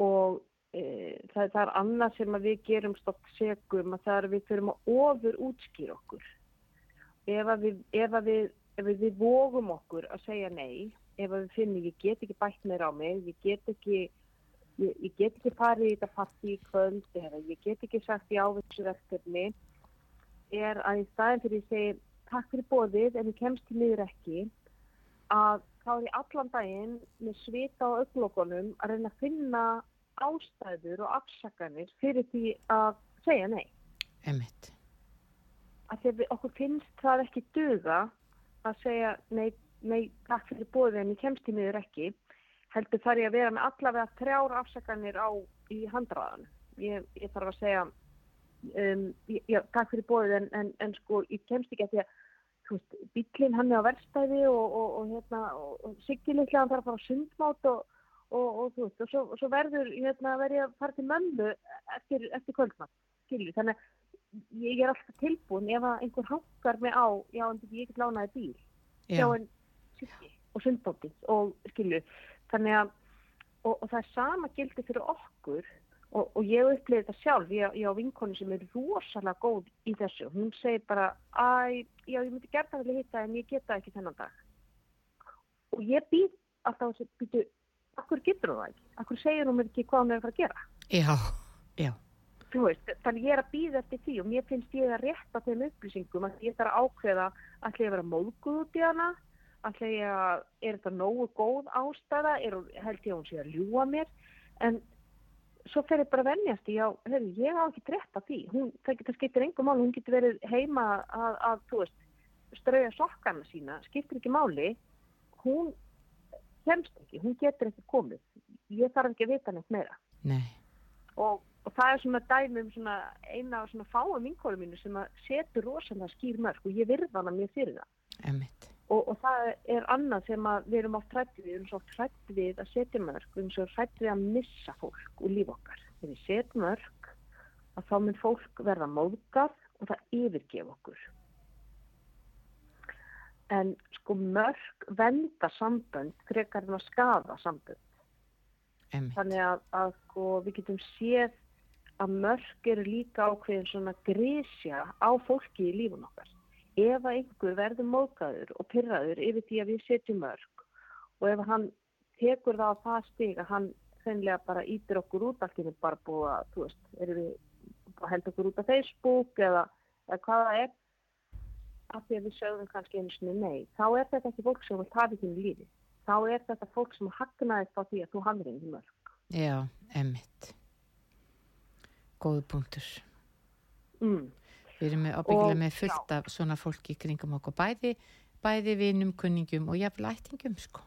og e, það, það er annað sem við gerum stopp segum að það er við fyrir að ofur útskýra okkur. Ef að við, ef að við, ef við, vogum okkur að segja nei, ef að við finnum ég get ekki bætt meira á mig, ég get ekki ég, ég get ekki farið í þetta partí í kvöld eða ég get ekki sagt já við þessu verkefni er að í staðin fyrir ég segi takk fyrir bóðið en ég kemst til miður ekki að þá er ég allan daginn með svita á öllókonum að reyna að finna ástæður og afsakanir fyrir því að segja nei. Emmitt að við, okkur finnst það ekki duga að segja nei, nei takk fyrir bóðið en ég kemst til miður ekki heldur þarf ég að vera með allavega þrjár afsakanir á í handraðan. Ég, ég þarf að segja, um, ég, já, takk fyrir bóðið en, en, en sko ég kemst ekki að því að veist, bílinn hann er á verstæði og, og, og, hérna, og, litla hann þarf að fara á sundmátt og, og, og þú veist, og svo, svo verður, hérna, ég að fara til mömmu eftir, eftir kvöldmatt, skilju, þannig að ég er alltaf tilbúin ef að einhver hankar mig á, já, en ég get lánaði bíl, já, já, en Siggi og sundmátti og skilju, þannig að, og, og það er sama gildi fyrir okkur og, og ég upplifði þetta sjálf, ég, ég á vinkonu sem er rosalega góð í þessu, hún segir bara, æ, já, ég myndi gerða vilja hitta en ég geta ekki þennan dag. Og ég býð alltaf að býtu, akkur getur hún það ekki? Akkur segir hún mér ekki hvað hún er að fara að gera? já, já, veist, þannig ég er að býða eftir því og mér finnst ég að rétta þeim upplýsingum að ég þarf að ákveða að ég að vera móðguð út í hana, að ég að, er þetta nógu góð ástæða, er, held ég að hún sé að ljúa mér, en svo fer ég bara að venjast í, já, heyrðu, ég á ekki rétt að því, hún, það getur skiptir engum mál, hún getur verið heima að, að þú veist, strauja sokkana sína, skiptir ekki máli, hún kemst ekki, hún getur ekki komið, ég þarf ekki að vita neitt meira. Nei, og, og það er svona dæmi um svona eina af svona fáum vinkólu mínu sem að setur rosalega skýr mörg og ég virða hana mjög fyrir það. Emmitt og, og það er annað sem við erum oft hrætt við, við erum svo hrætt við að setja mörg, við erum svo hrætt við að missa fólk úr líf okkar. Þegar við setjum mörg að þá mun fólk verða móðgað og það yfirgef okkur. En sko mörg venda sambönd frekar en að skaða sambönd. emmitt, Þannig að, að sko, við getum séð að mörg eru líka ákveðin svona grísja á fólki í lífun okkar. Ef að einhver verður móðgæður og pyrraður yfir því að við setjum mörg og ef hann tekur það á það stig að hann þennlega bara ítir okkur út henni bara búið að, þú veist, erum við að henda okkur út af Facebook eða, eða hvað það er af því að við sögum kannski einu sinni nei, þá er þetta ekki fólk sem vil í þínu lífi. Þá er þetta fólk sem hagnaðist á því að þú hafðir einhver mörg. já, emmitt góð punktur Mm. Við erum ábyggilega með fullt af svona fólki kringum okkur, bæði, bæði vinum, kunningum og jafnvel ættingum, sko.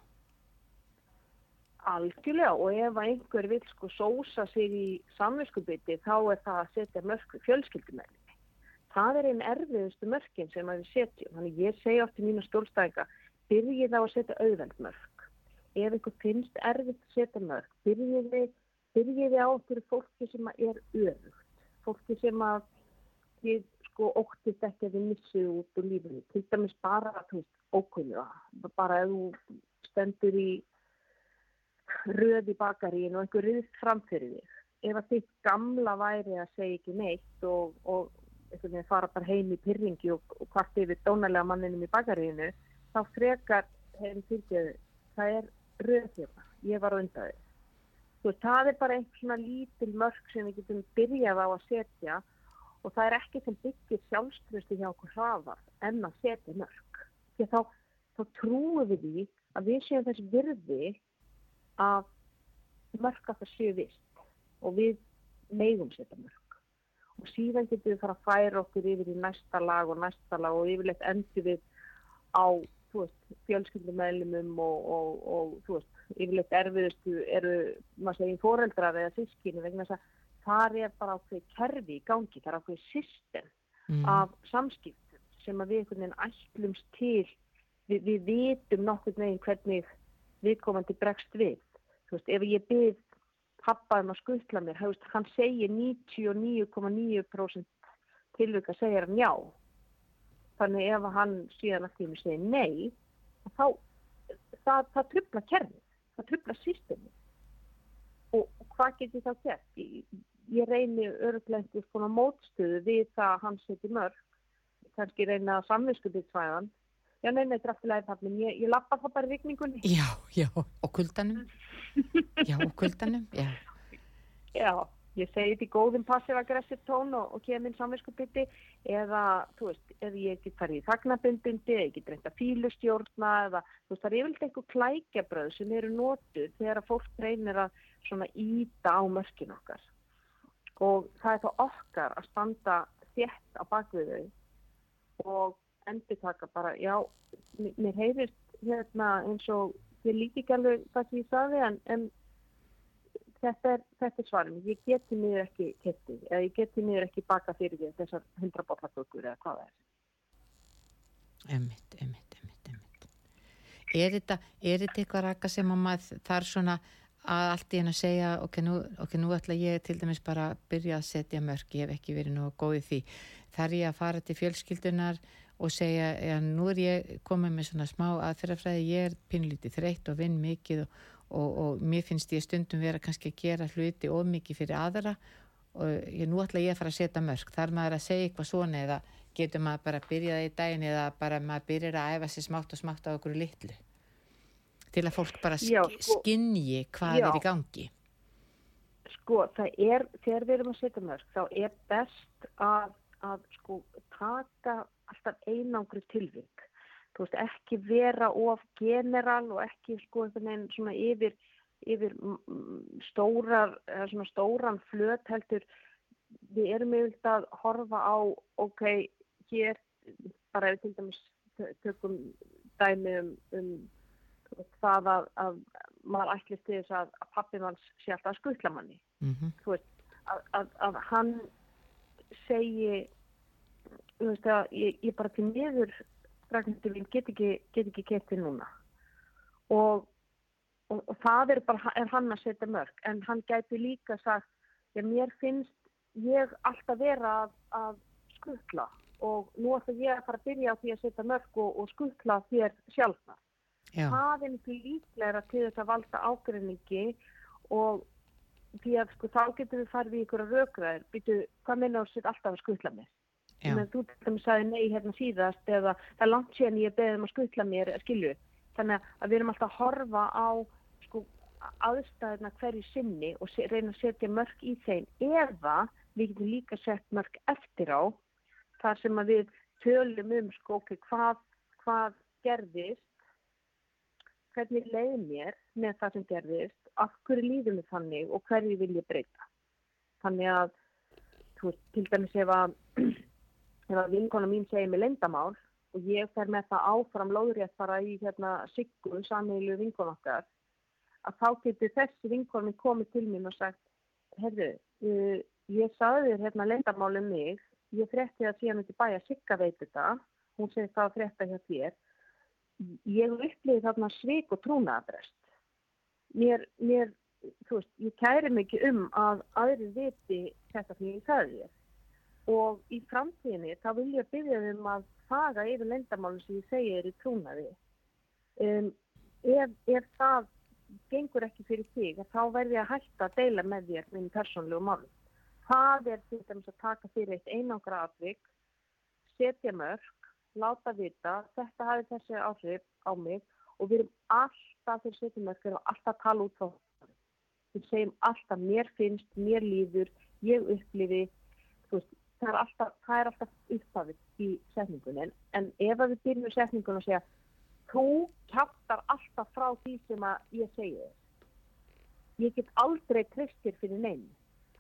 Algjörlega og ef einhver vil sko sósa sig í samvinskubiti þá er það að setja mörk fjölskyldumæli. Það er einn erfiðustu mörkin sem að við setjum. Þannig ég segi oft í mínu stólstæðinga, byrjið á að setja auðveld mörk. Ef einhver finnst erfitt að setja mörk, byrjiði, byrjiði á okkur fólki sem er öfugt. Fólki sem að þið sko óttist ekki að þið missið út úr lífinu. Til dæmis bara ókunnuga. Bara ef þú stendur í röð í bakaríinu og einhver riðst framfyrir þig. Ef að þitt gamla væri að segja ekki neitt og, og fara bara heim í pyrringi og, og hvart yfir dónalega manninum í bakaríinu, þá frekar hefur fylgjöðu, það er röð hérna, ég var. Þú veist, það er bara einhvern svona lítil mörg sem við getum byrjað á að setja og það er ekki sem byggir sjálfströsti hjá okkur hraðar en að setja mörg. Því þá, þá trúum við því að við séum þess virði að mörg að það séu vist og við megum setja mörg. Og síðan getum við fara að færa okkur yfir í næsta lag og næsta lag og yfirleitt endur við á fjölskyldumælumum og, og, og þú veist, yfirleitt erfiðustu eru, maður segir, foreldrar eða sískinu vegna þess að það er bara ákveð kerfi í gangi, það er ákveð system Mm. af samskiptum sem að við einhvern veginn ætlumst til við, við vitum nokkur veginn hvernig viðkomandi bregst við þú veist, ef ég byrð pappa um að skutla mér, veist, hann segir 99,9% tilvika segir hann já þannig ef hann síðan að tími segir nei þá það, það trubla kerfið, það trubla systemi og, og hvað get ég þá gert? Ég, reyni örglega einhvers konar mótstöðu við það að hann seti mörg kannski reyna að samvinskubiðsvæðan já, nei, nei, þetta er aftur læðið þannig ég, ég lappa það bara í rigningunni Já, já, og kuldanum. Já, og kuldanum, já. já, ég segi þetta í góðum passiv-aggressiv tón og, og kemur samvinskubiti eða, þú veist, eða ég get farið í þagnabindindi, ég get reynda fílustjórna eða, þú veist, það er yfirlega einhver klækjabröð sem eru notuð þegar að fólk reynir að svona íta á mörkin okkar og það er þá okkar að standa þétt á bakvið þau og endur taka bara, já, mér- heyrist hérna eins og ég líki ekki alveg það sem ég sagði en, en þetta er, er svarum, ég geti mér ekki ketti, eða ég geti mér ekki baka fyrir því þessar hundra bollakökur eða hvað það er. Emmitt, emmitt, emmitt, emmitt. Er þetta, er þetta eitthvað raka sem að maður þarf svona að allt í henn að segja ok, nú, ok, nú ætla ég til dæmis bara að byrja að setja mörg, ég hef ekki verið nú góð í því. Þar ég að fara til fjölskyldunar og segja, já, nú er ég komið með svona smá aðferðafræði, ég er pinlítið þreytt og vinn mikið og, og, og mér finnst ég stundum vera kannski að gera hluti of mikið fyrir aðra og ég, nú ætla ég að fara að setja mörg. Þar maður að segja eitthvað svona eða getur maður bara að byrja það í daginn eða bara maður byrjar að æfa sér smátt og smátt á okkur litlu til að fólk bara sk sko- skinji hvað Já. er í gangi Sko, það er, þegar við erum að setja mörg, þá er best að, að sko, taka alltaf einangri tilvik. Þú veist, ekki vera of general og ekki sko einhvern veginn svona yfir, yfir stórar, svona stóran flöt heldur. Við erum yfirlega að horfa á, ok, hér, bara ef við til dæmis tö- tökum dæmi um, um það að, að maður ætlist til þess að, að pappi manns sé alltaf að skutla manni. Mm þú veist, að, að, að hann segi þú veist að ég, ég bara til miður Ragnhildur mín get ekki, get ekki getið núna. Og, og, og það er bara er hann að setja mörg. En hann gæti líka sagt já mér finnst ég alltaf vera að, að skutla. Og nú ætla ég að fara að byrja á því að setja mörg og, og skutla þér sjálfna Já, það er miklu líklegra til þess að valda ágreiningi og því að sko þá getur við farið í ykkur að rökraðir, býtu, hvað minna þú sér alltaf að skutla mér? já, Menn, þú til dæmis sagði nei hérna síðast eða það er langt síðan ég beðið um að skutla mér, skilju. Þannig að við erum alltaf að horfa á sko aðstæðina hverju sinni og reyna að setja mörg í þeim eða við getum líka sett mörg eftir á þar sem að við tölum um sko hvað, hvað gerðist hvernig leið mér með það sem gerðist, af hverju líður mér þannig og hverju vil ég breyta. Þannig að, veist, til dæmis ef að, þegar vinkona mín segir mig lendamál og ég fer með það áfram lóðrétt bara í hérna siggu, samílu vinkona okkar, að þá getur þessi vinkona komið til mín og sagt, herru, uh, ég saði þér hérna lendamál um mig, ég frétti það síðan ekki bæja sigga veit þetta, hún segir það að frétta hjá þér, ég uppliði þarna svik og trúnaðabrest. Mér, mér, veist, ég kæri mikið um að aðri viti þetta því ég þér og í framtíðinni þá vil ég byggja um að faga yfir lendamálu sem ég segi er í trúnaði. Um, ef, ef það gengur ekki fyrir þig, þá verði ég að hætta að deila með þér minn persónlegu málum. Það er til dæmis að taka fyrir eitt einangra atvik, setja mörg, láta vita, þetta hafi þessi áhrif á mig og við erum alltaf fyrir við erum alltaf tala út frá það. Við segjum alltaf mér finnst, mér líður, ég upplifi, veist, það er alltaf, er alltaf upphafið í setningunni. En ef við byrjum í setningunni og segja þú kjáttar alltaf frá því sem að ég segi þér. Ég get aldrei tristir fyrir neinn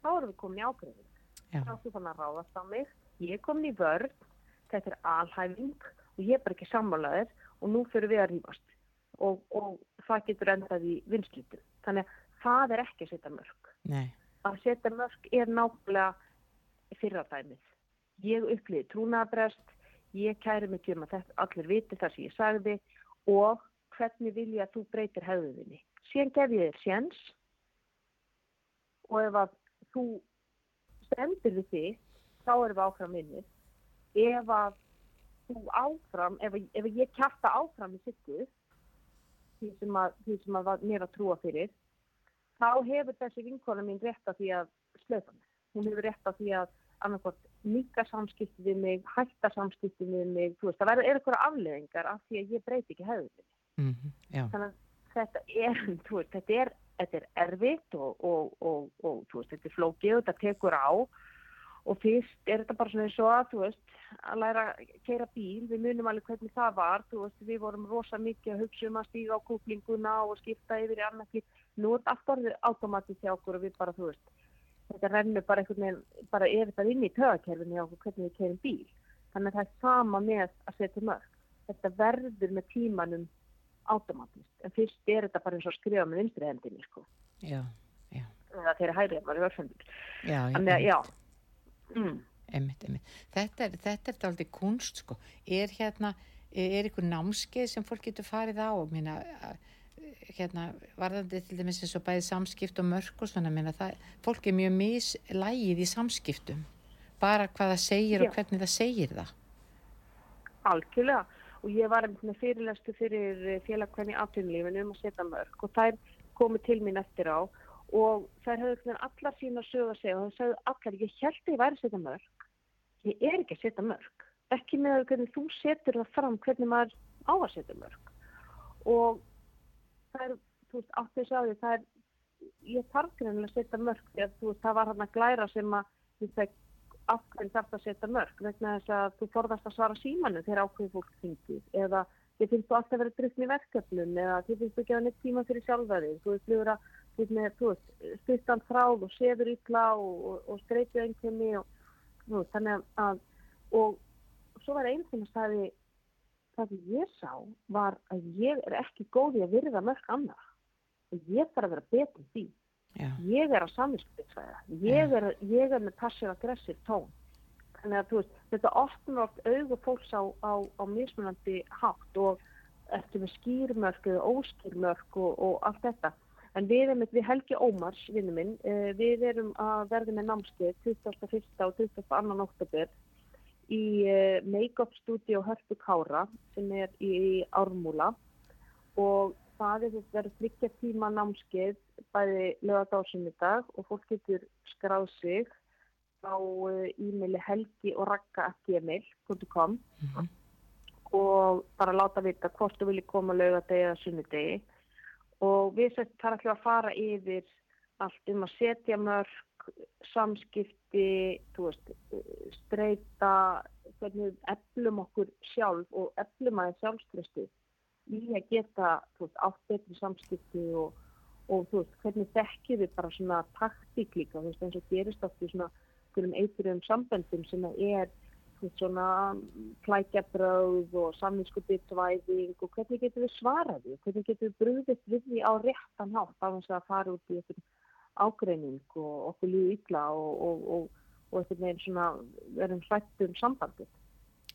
þá erum við komin í ákveðing þá þú fann að ráðast á mig. Ég er komin í vörð, þetta er alhæfing og ég er bara ekki sammálaður og nú fyrir við að rýfast og, og það getur endað í vinslutum þannig að það er ekki að setja mörg Nei. að setja mörg er nákvæmlega fyrradæmið. Ég upplýði trúnabrest, ég kæri mig um að þetta, allir viti það sem ég sagði og hvernig vil ég að þú breytir hefðuðinni. Síðan gef ég þér séns og ef að þú stendur við því, þá erum við áfram vinnir. Ef að þú áfram, ef, ef ég kæfta áfram í sittu, því sem að, því sem að mér að trúa fyrir, þá hefur þessi vinkona mín rétt að því að slöfa mig. Hún hefur rétt að því að annarkort mika samskipti við mig, hætta samskipti við mig, þú veist, það verður eitthvað afleðingar af því að ég breyti ekki hefðinni. Mm -hmm, Þannig að þetta er, veist, þetta er, þetta er erfitt og, og, og, og, veist, þetta er flókið og þetta tekur á og fyrst er þetta bara svona eins og að, þú veist, að læra að keira bíl, við munum alveg hvernig það var, veist, við vorum rosa mikið að hugsa um að stíga á kúklinguna og skipta yfir í annarki, nú er þetta allt orðið automatist hjá okkur og við bara, þú veist, þetta rennur bara einhvern veginn, bara er þetta inn í tögakerfinu hjá okkur hvernig við keirum bíl. Þannig að það er sama með að setja mörg. Þetta verður með tímanum automatist. En fyrst er þetta bara eins og skrifa með vinstri hendinni, sko. Já, já. Það þeirra hægrið bara í vörfendur. Já, já. Mm. Einmitt, einmitt. Þetta er, þetta er aldrei kunst, sko. Er hérna, er ykkur námskeið sem fólk getur farið á? Minna, hérna, varðandi til dæmis eins og bæði samskipt og mörg og svona, minna, það, fólk er mjög mislægið í samskiptum. Bara hvað það segir Já. og hvernig það segir það. Algjörlega. Og ég var með fyrirlestu fyrir félagkvæni aftunlífinu um að setja mörg og þær komu til mín eftir á og þær höfðu hvernig allar sína að segja og það sagðu allar, ég held að ég væri að setja mörg. Ég er ekki að setja mörg. Ekki með hvernig þú setur það fram hvernig maður á að setja mörg. Og það er, þú veist, átt þess að því, það er, ég þarf greinilega að setja mörg því að þú veist, það var hann að glæra sem að ég fekk af hverju þarf að setja mörg vegna þess að þú forðast að svara símanu þegar ákveði fólk þingið eða þið finnst þú alltaf að vera drukkn í verkeflun eða þið finnst þú ekki að neitt tíma fyrir sjálfæði þú veist, þú veist, veist, með, þú veist styrtan þráð og sefur illa og, og, og streitið einhverni og veist, þannig að, og svo var einn sem að sagði það sem ég sá var að ég er ekki góði að virða mörg annar og ég þarf að vera betur því. Já, ég er á samvinskupsvæða ég, ég er með passiv-aggressiv tón. Þannig að veist, þetta opnar oft augu fólks á, á, á mismunandi hátt og eftir með skýrmörk eða óskýrmörk og, og allt þetta en við erum við Helgi Ómars, vinnu minn eh, við erum að verða með námskeið 21. og 22. oktober í eh, Make-up Studio Hörpu Kára sem er í Ármúla og það er þetta verður þryggja tíma námskeið bæði lögadásinni dag og fólk getur skráð sig á uh, e-maili helgi og rakka.gmail.com og bara láta vita hvort þú vilji koma lögadegi eða sunnudegi og við þar ætlum að fara yfir allt um að setja mörg samskipti veist, uh, streyta hvernig eflum okkur sjálf og eflum aðeins sjálfströstu í að geta veist, átt betri samskipti og, og veist, hvernig þekkjum við bara svona taktík líka, þú veist, eins og gerist oft í svona einhverjum samböndum sem er, svona klækjabröð og samvinskupitvæðing og hvernig getum við svarað því, hvernig getum við brúðist við því á réttan hátt á þess að fara út í einhvern ágreining og okkur líðu illa og, og, og, og einhvern veginn svona verðum hlætt um sambandið.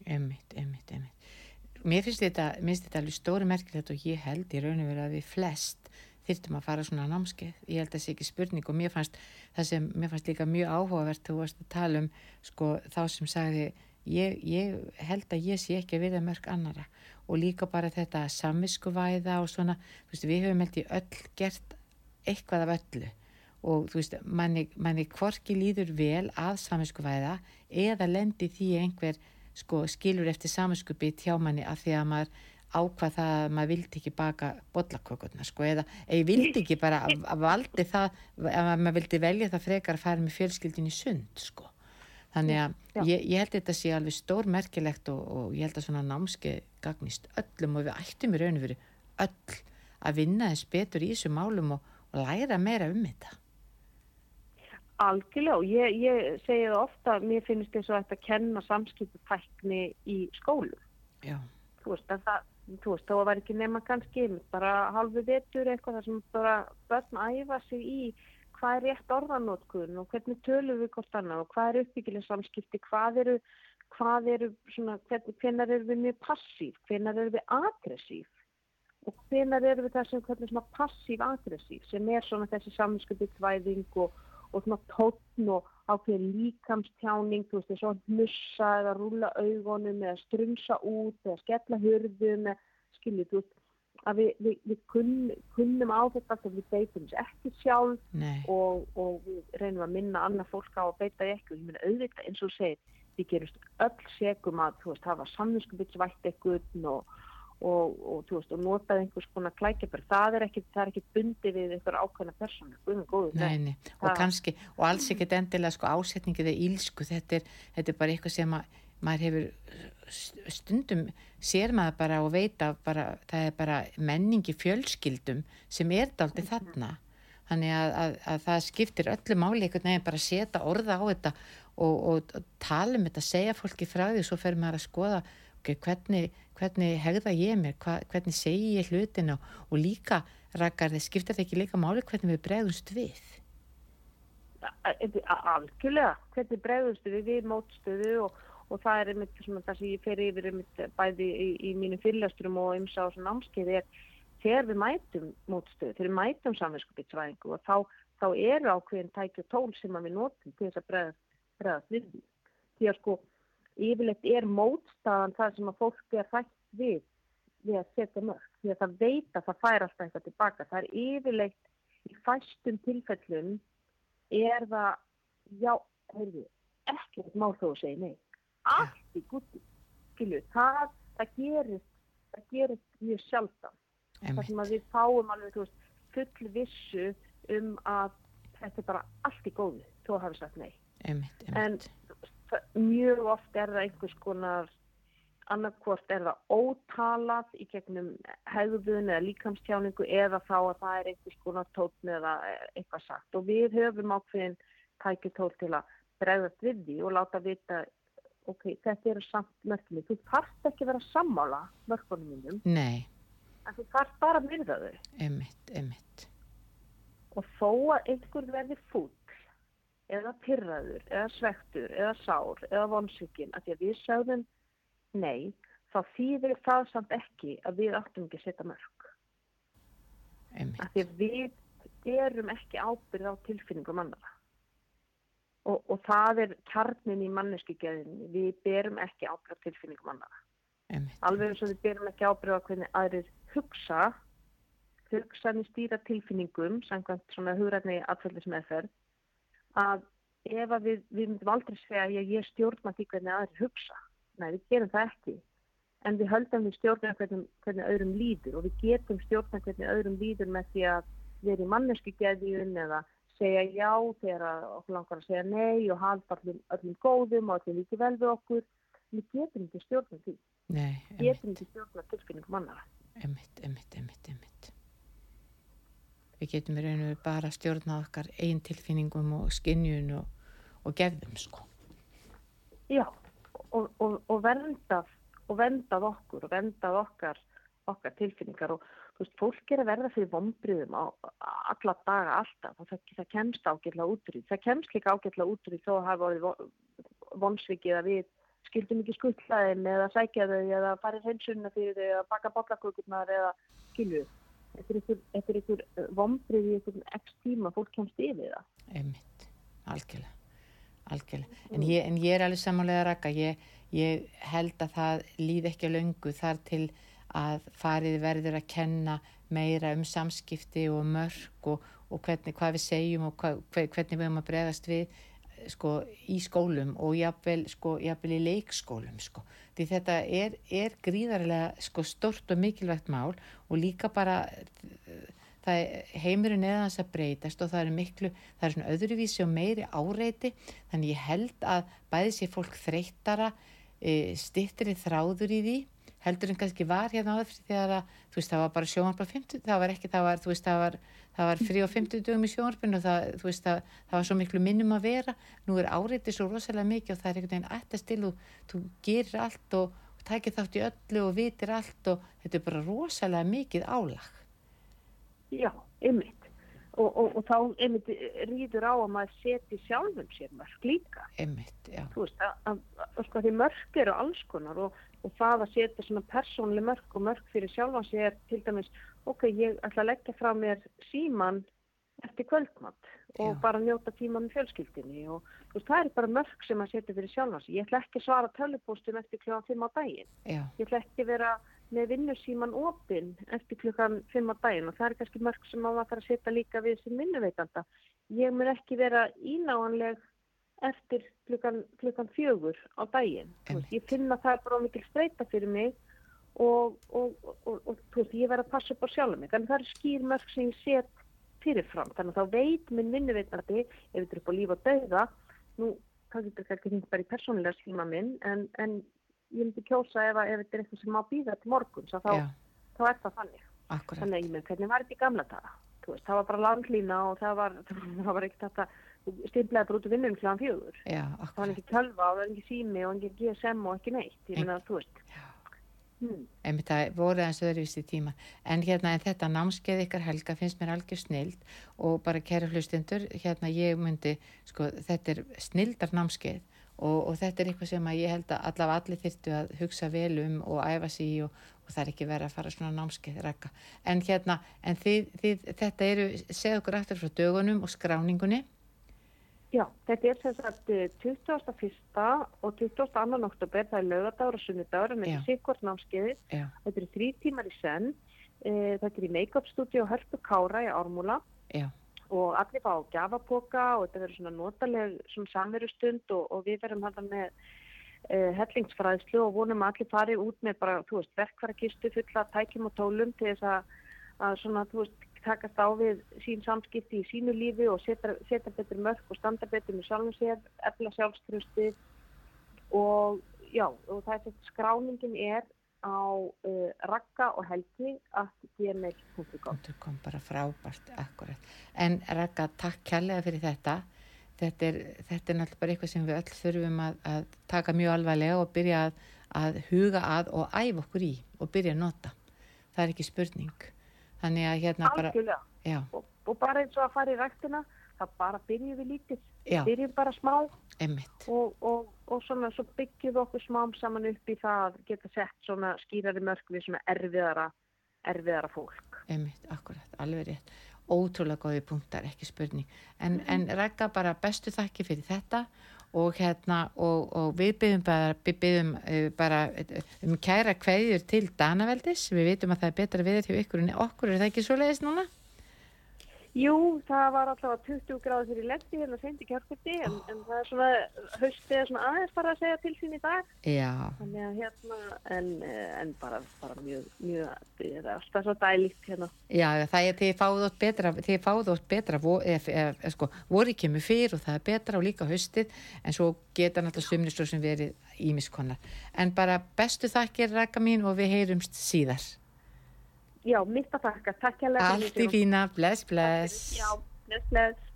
Emmitt, emmitt, emmitt. Mér finnst þetta, finnst þetta alveg stóri merkilegt og ég held í raun og verið að við flest þyrtum að fara svona námskeið. Ég held að það sé ekki spurning og mér fannst það sem, mér fannst líka mjög áhugavert þú varst að tala um sko þá sem sagði ég, ég held að ég sé ekki að viða mörg annara og líka bara þetta samviskuvæða og svona, þú veist, við höfum held í öll gert eitthvað af öllu. Og þú veist, manni, manni hvorki líður vel að samviskuvæða eða lendi því einhver sko skilur eftir saminskupið hjá manni að því að maður ákvað það að maður vildi ekki baka bollakökurna sko eða ég vildi ekki bara að valdi það að maður vildi velja það frekar að fara með fjölskyldin í sund sko þannig að ég, ég held að þetta sé alveg stór merkilegt og, og ég held að svona námski gagnist öllum og við ættum í rauninu fyrir öll að vinna þess betur í þessu málum og, og læra meira um þetta Algjörlega og ég, ég segi það ofta, mér finnst þess að þetta kenna samskiptutækni í skólu. Já. Þú veist, það, þú veist, þá var ekki nema kannski bara halvu vetur eitthvað þar sem bara börn æfa sig í hvað er rétt orðanótkun og hvernig tölum við hvort annað og hvað er uppbyggileg samskipti, hvað eru, hvað eru svona, hvernig eru við mjög passív, hvernig eru við agressív og hvernig eru við það sem hvernig svona passív-agressív sem er svona þessi samskiptvæðing og og svona tóttn og ákveðin líkamstjáning, þú veist, eins og hnussa eða rúla augunum eða strunsa út eða skella hurðum eða skiljið, þú veist, að við, við, við kunn, kunnum á þetta þegar við beitum þessu ekki sjálf og, og við reynum að minna annað fólk á að beita ekki. Og ég minna auðvitað eins og segir, við gerumst öll segum að, þú veist, hafa samvinskubilsvætt ekkert og og, og, veist, og notaði einhvers konar klækjabur það er ekki, ekki bundi við einhver ákveðna persónu. Neini, og kannski, og alls ekkert endilega sko, ásetningið eða ílsku þetta er, þetta er bara eitthvað sem að, maður hefur stundum sér maður bara og veita bara, það er bara menningi fjölskyldum sem er daldi þarna. Þannig að, að, að það skiptir öllu máli einhvern veginn bara að setja orða á þetta og, og, og tala um þetta, segja fólki frá því og svo fer maður að skoða okay, hvernig, hvernig hegða ég mér, hva, hvernig segi ég hlutin og, og líka rakkar þið skiptar það ekki líka máli hvernig við bregðumst við? Algjörlega, hvernig bregðumst við? Við mótstöðu og, og það er einmitt það sem ég fer yfir einmitt bæði í, í mínum fyrirlasturum og eins á svona ámskeiði er þegar við mætum mótstöðu, þegar við mætum samvinskupitsvæðingu og þá, þá eru ákveðin tækju tól sem við notum til þess að bregðast, við því. Að sko yfirleitt er mótstaðan það sem að fólk er hrætt við við að setja mörg því að það veit að það fær alltaf eitthvað tilbaka það er yfirleitt í fæstum tilfellum er það já, heyrðu, ekkert þó að segja nei allt í gutti skilju, það, það gerist það gerist mjög sjálfdan þar sem að við fáum alveg veist, full vissu um að þetta er bara allt í góðu þú hafi sagt nei. Einmitt, einmitt. en mjög oft er það einhvers konar annarkvort er það ótalað í gegnum hegðun eða líkamstjáningu eða þá að það er einhvers konar tótn eða eitthvað sagt. Og við höfum ákveðin tækitól til að bregðast við því og láta vita ok, þetta eru samt mörgni þú þarfst ekki vera að sammála mörgunum minnum Nei. en þú þarfst bara að myrða þau emitt, emitt og þó að einhver verði fúll eða pyrraður, eða svektur, eða sár, eða vonsvíkin, að því að við sagðum nei, þá þýðir það samt ekki að við áttum ekki að setja mörg. Að því að við erum ekki ábyrð á tilfinningum annara. Og, og það er kjarnin í manneskugeðinni, við berum ekki ábyrð á tilfinningum annara. Alveg eins og við berum ekki ábyrð á hvernig aðrir hugsa, hugsaðni stýra tilfinningum, samkvæmt svona hugræðni aðfællismeðferð, að ef að við, við myndum aldrei segja að ég, stjórna því hvernig aðeins hugsa. Nei, við gerum það ekki. En við höldum við stjórna hvernig, hvernig öðrum líður og við getum stjórna hvernig öðrum líður með því að við erum manneski geðjun eða segja já þegar okkur langar að segja nei og halda öllum, öllum góðum og allir líki vel við okkur. Við getum ekki stjórna því. Nei, við getum ekki stjórna tilfinningum annara. Emitt, emitt, emitt, emitt við getum í raun og bara stjórnað okkar einn tilfinningum og skinnjun og, og gefðum sko Já, og, og, og verndað og verndað okkur og verndað okkar, okkar tilfinningar og veist, fólk er að verða fyrir vombriðum á alla daga alltaf. Og það, það kemst ágætla útrýð það kemst líka ágætla útrýð þó að hafa orðið vonsvikið að við skildum ekki skuldlaðin eða sækja þau eða farið hensunna fyrir þau eða baka bollakökurnar eða skilu þetta er einhver vombrið í einhvern ekst tíma fólk kemst yfir það. Einmitt, algjörlega. Algjörlega, en ég, en ég er alveg samanlega raka, ég, ég held að það líð ekki löngu þar til að farið verður að kenna meira um samskipti og mörg og, og hvernig, hvað við segjum og hvað, hvernig við höfum að bregðast við sko í skólum og jáfnvel sko jáfnvel í leikskólum sko. Því þetta er, er gríðarlega sko stort og mikilvægt mál og líka bara heimurinn eða þess að breytast og það er miklu, það er svona öðruvísi og meiri áreiti, þannig ég held að bæði sér fólk þreyttara e, stittir í þráður í því heldur en kannski var hérna áður þegar að, þú veist, það var bara sjónvarp á 50, það var ekki, það var, þú veist, það var, það var frí á 50 dögum í sjónvarpinu og það, þú veist, það, það var svo miklu minnum að vera, nú er áreiti svo rosalega mikið og það er einhvern veginn ættast til og þú gerir allt og, og takir þátt í öllu og vitir allt og þetta er bara rosalega mikið álag. Já, ymmit. Og, og, og þá ymmit rýður á að maður seti sjálfum sér mörg líka. Ymmit, já. Þú veist, að, að, að sko því mörg eru alls konar og, og það að setja svona persónli mörg og mörg fyrir sjálfan sér til dæmis, ok, ég ætla að leggja frá mér síman eftir kvöldmatt og Já. bara njóta tíma með fjölskyldinni og veist, það er bara mörg sem að setja fyrir sjálfan sér. Ég ætla ekki að svara tölupóstum eftir kljóðan 5 á daginn. Já, Ég ætla ekki að vera með vinnusíman opinn eftir klukkan 5 á daginn og það er kannski mörg sem maður þarf að setja líka við sem vinnuveitanda. Ég mun ekki vera ínáanleg eftir klukkan, klukkan fjögur á daginn. Veist, Ég finna það er bara mikil streyta fyrir mig og, og, og, og, veist, ég verð að passa upp á sjálfum mig. Þannig það er skýr mörg sem ég set fyrirfram. Þannig þá veit minn vinnuveitandi ef þetta er upp á líf og dauða, nú það getur kannski hringt bara í persónulega síma minn en, en ég myndi kjósa ef, ef þetta er eitthvað sem má býða til morgun þá, já, þá er það þannig akkurat. þannig að ég með hvernig var þetta í gamla daga veist, það var bara landlína og það var, var ekkert þetta stimplaði bara út úr vinnum kláðan fjögur. Það var ekki tölva og það var ekki sími og ekki GSM og ekki neitt ég meina þú veist. Hmm. einmitt það voru eins öðruvísi tíma. En hérna en þetta námskeið ykkar helga finnst mér algjör snild. Og bara kæra hlustundur, hérna ég myndi sko þetta er snildar námskeið. Og, og þetta er eitthvað sem að ég held að allavega allir þyrftu að hugsa vel um og æfa sig í og, og það er ekki verið að fara svona námskeið en hérna, en þið, þið þetta eru, segð okkur aftur frá dögunum og skráningunni Já, þetta er sem sagt eh, 21. og 22. oktober, það er lögadagur og sunnudagur en þetta er sikkvart námskeiðið. Já, Þetta eru þrý tímar í senn. Eh, Þetta er í make-up stúdíu Hörpu Kára í Ármúla já, og allir fá gjafapoka og þetta verður svona notaleg samverustund og, og við verðum hann með uh, hellingsfræðslu og vonum að allir fari út með bara, þú veist, verkværakistu fulla tækjum og tólum til þess að, að svona, þú veist, takast á við sín samskipti í sínu lífi og setja, setja betur mörg og standa betur með sjálfum sér, efla sjálfströsti og já, og það er þetta skráningin er á uh, rakka og helgi að gmail.com Punktur kom bara frábært, akkurat. En Raka, takk kærlega fyrir þetta. Þetta er, þetta er náttúrulega bara eitthvað sem við öll þurfum að, að taka mjög alvarlega og byrja að, að huga að og æfa okkur í og byrja að nota. Það er ekki spurning. Þannig að hérna bara, Algjörlega. já, og, og bara eins og að fara í ræktina það bara byrjum við lítið byrjum bara smá og, og, og svona svo byggjum við okkur smám saman upp í það að geta sett svona skýrari mörg við svona erfiðara erfiðara fólk emmitt, akkurat, alveg rétt. Ótrúlega góði punktar, ekki spurning. En, en Raka, bara bestu þakki fyrir þetta og hérna, og, og við byggjum bara, við byggjum uh, bara uh, um kæra kveðjur til Danaveldis. Við vitum að það er betra viður hjá ykkur en okkur, er það ekki svo leiðis núna? Jú, það var allavega 20 gráður fyrir lendi hérna sendi kjörkvöldi en, en það er svona haustið er svona aðeins bara að segja til sín í dag Já, þannig að hérna en, eh, en bara, bara mjög, mjög það er alltaf svo dælíkt hérna já, það er því fáðu ótt betra, því fáðu ótt betra, vo, ef, ef, ef, sko, voru kemur fyrr og það er betra og líka haustið, en svo geta náttúrulega sumnistur sem verið ímiskonar. En bara bestu þakkir, Raka mín, og við heyrumst síðar. Já, mitt að þakka, takk hérlega Allt í fína, bless, bless. Já, bless, bless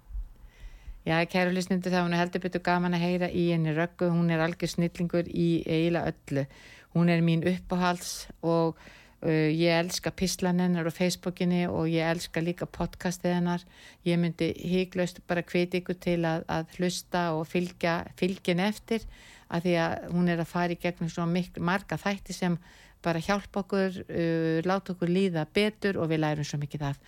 Já, kæru lisnindu þá hún er heldur betur gaman að heyra í henni röggu, hún er algjör snillingur í eiginlega öllu. Hún er mín uppáhalds og uh, ég elska pislan hennar á Facebookinni og ég elska líka podcastið hennar. Ég myndi híklaust bara hviti ykkur til að, að hlusta og fylgja fylgin eftir að því að hún er að fara í gegnum svo miklu marga þætti sem bara hjálpa okkur, uh, láta okkur líða betur og við lærum svo mikið af.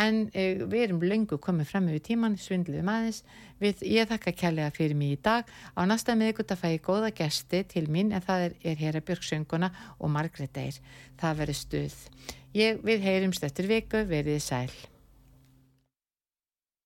En uh, við erum lengur komið fram yfir tíman, svindluðum aðeins. Við, ég þakka kærlega fyrir mig í dag. Á næsta miðgut að fæ ég góða gesti til mín en það er, er Hera Björgsönguna og Margret Eir. Það verður stuð. Ég, við heyrumst eftir viku, verið sæl.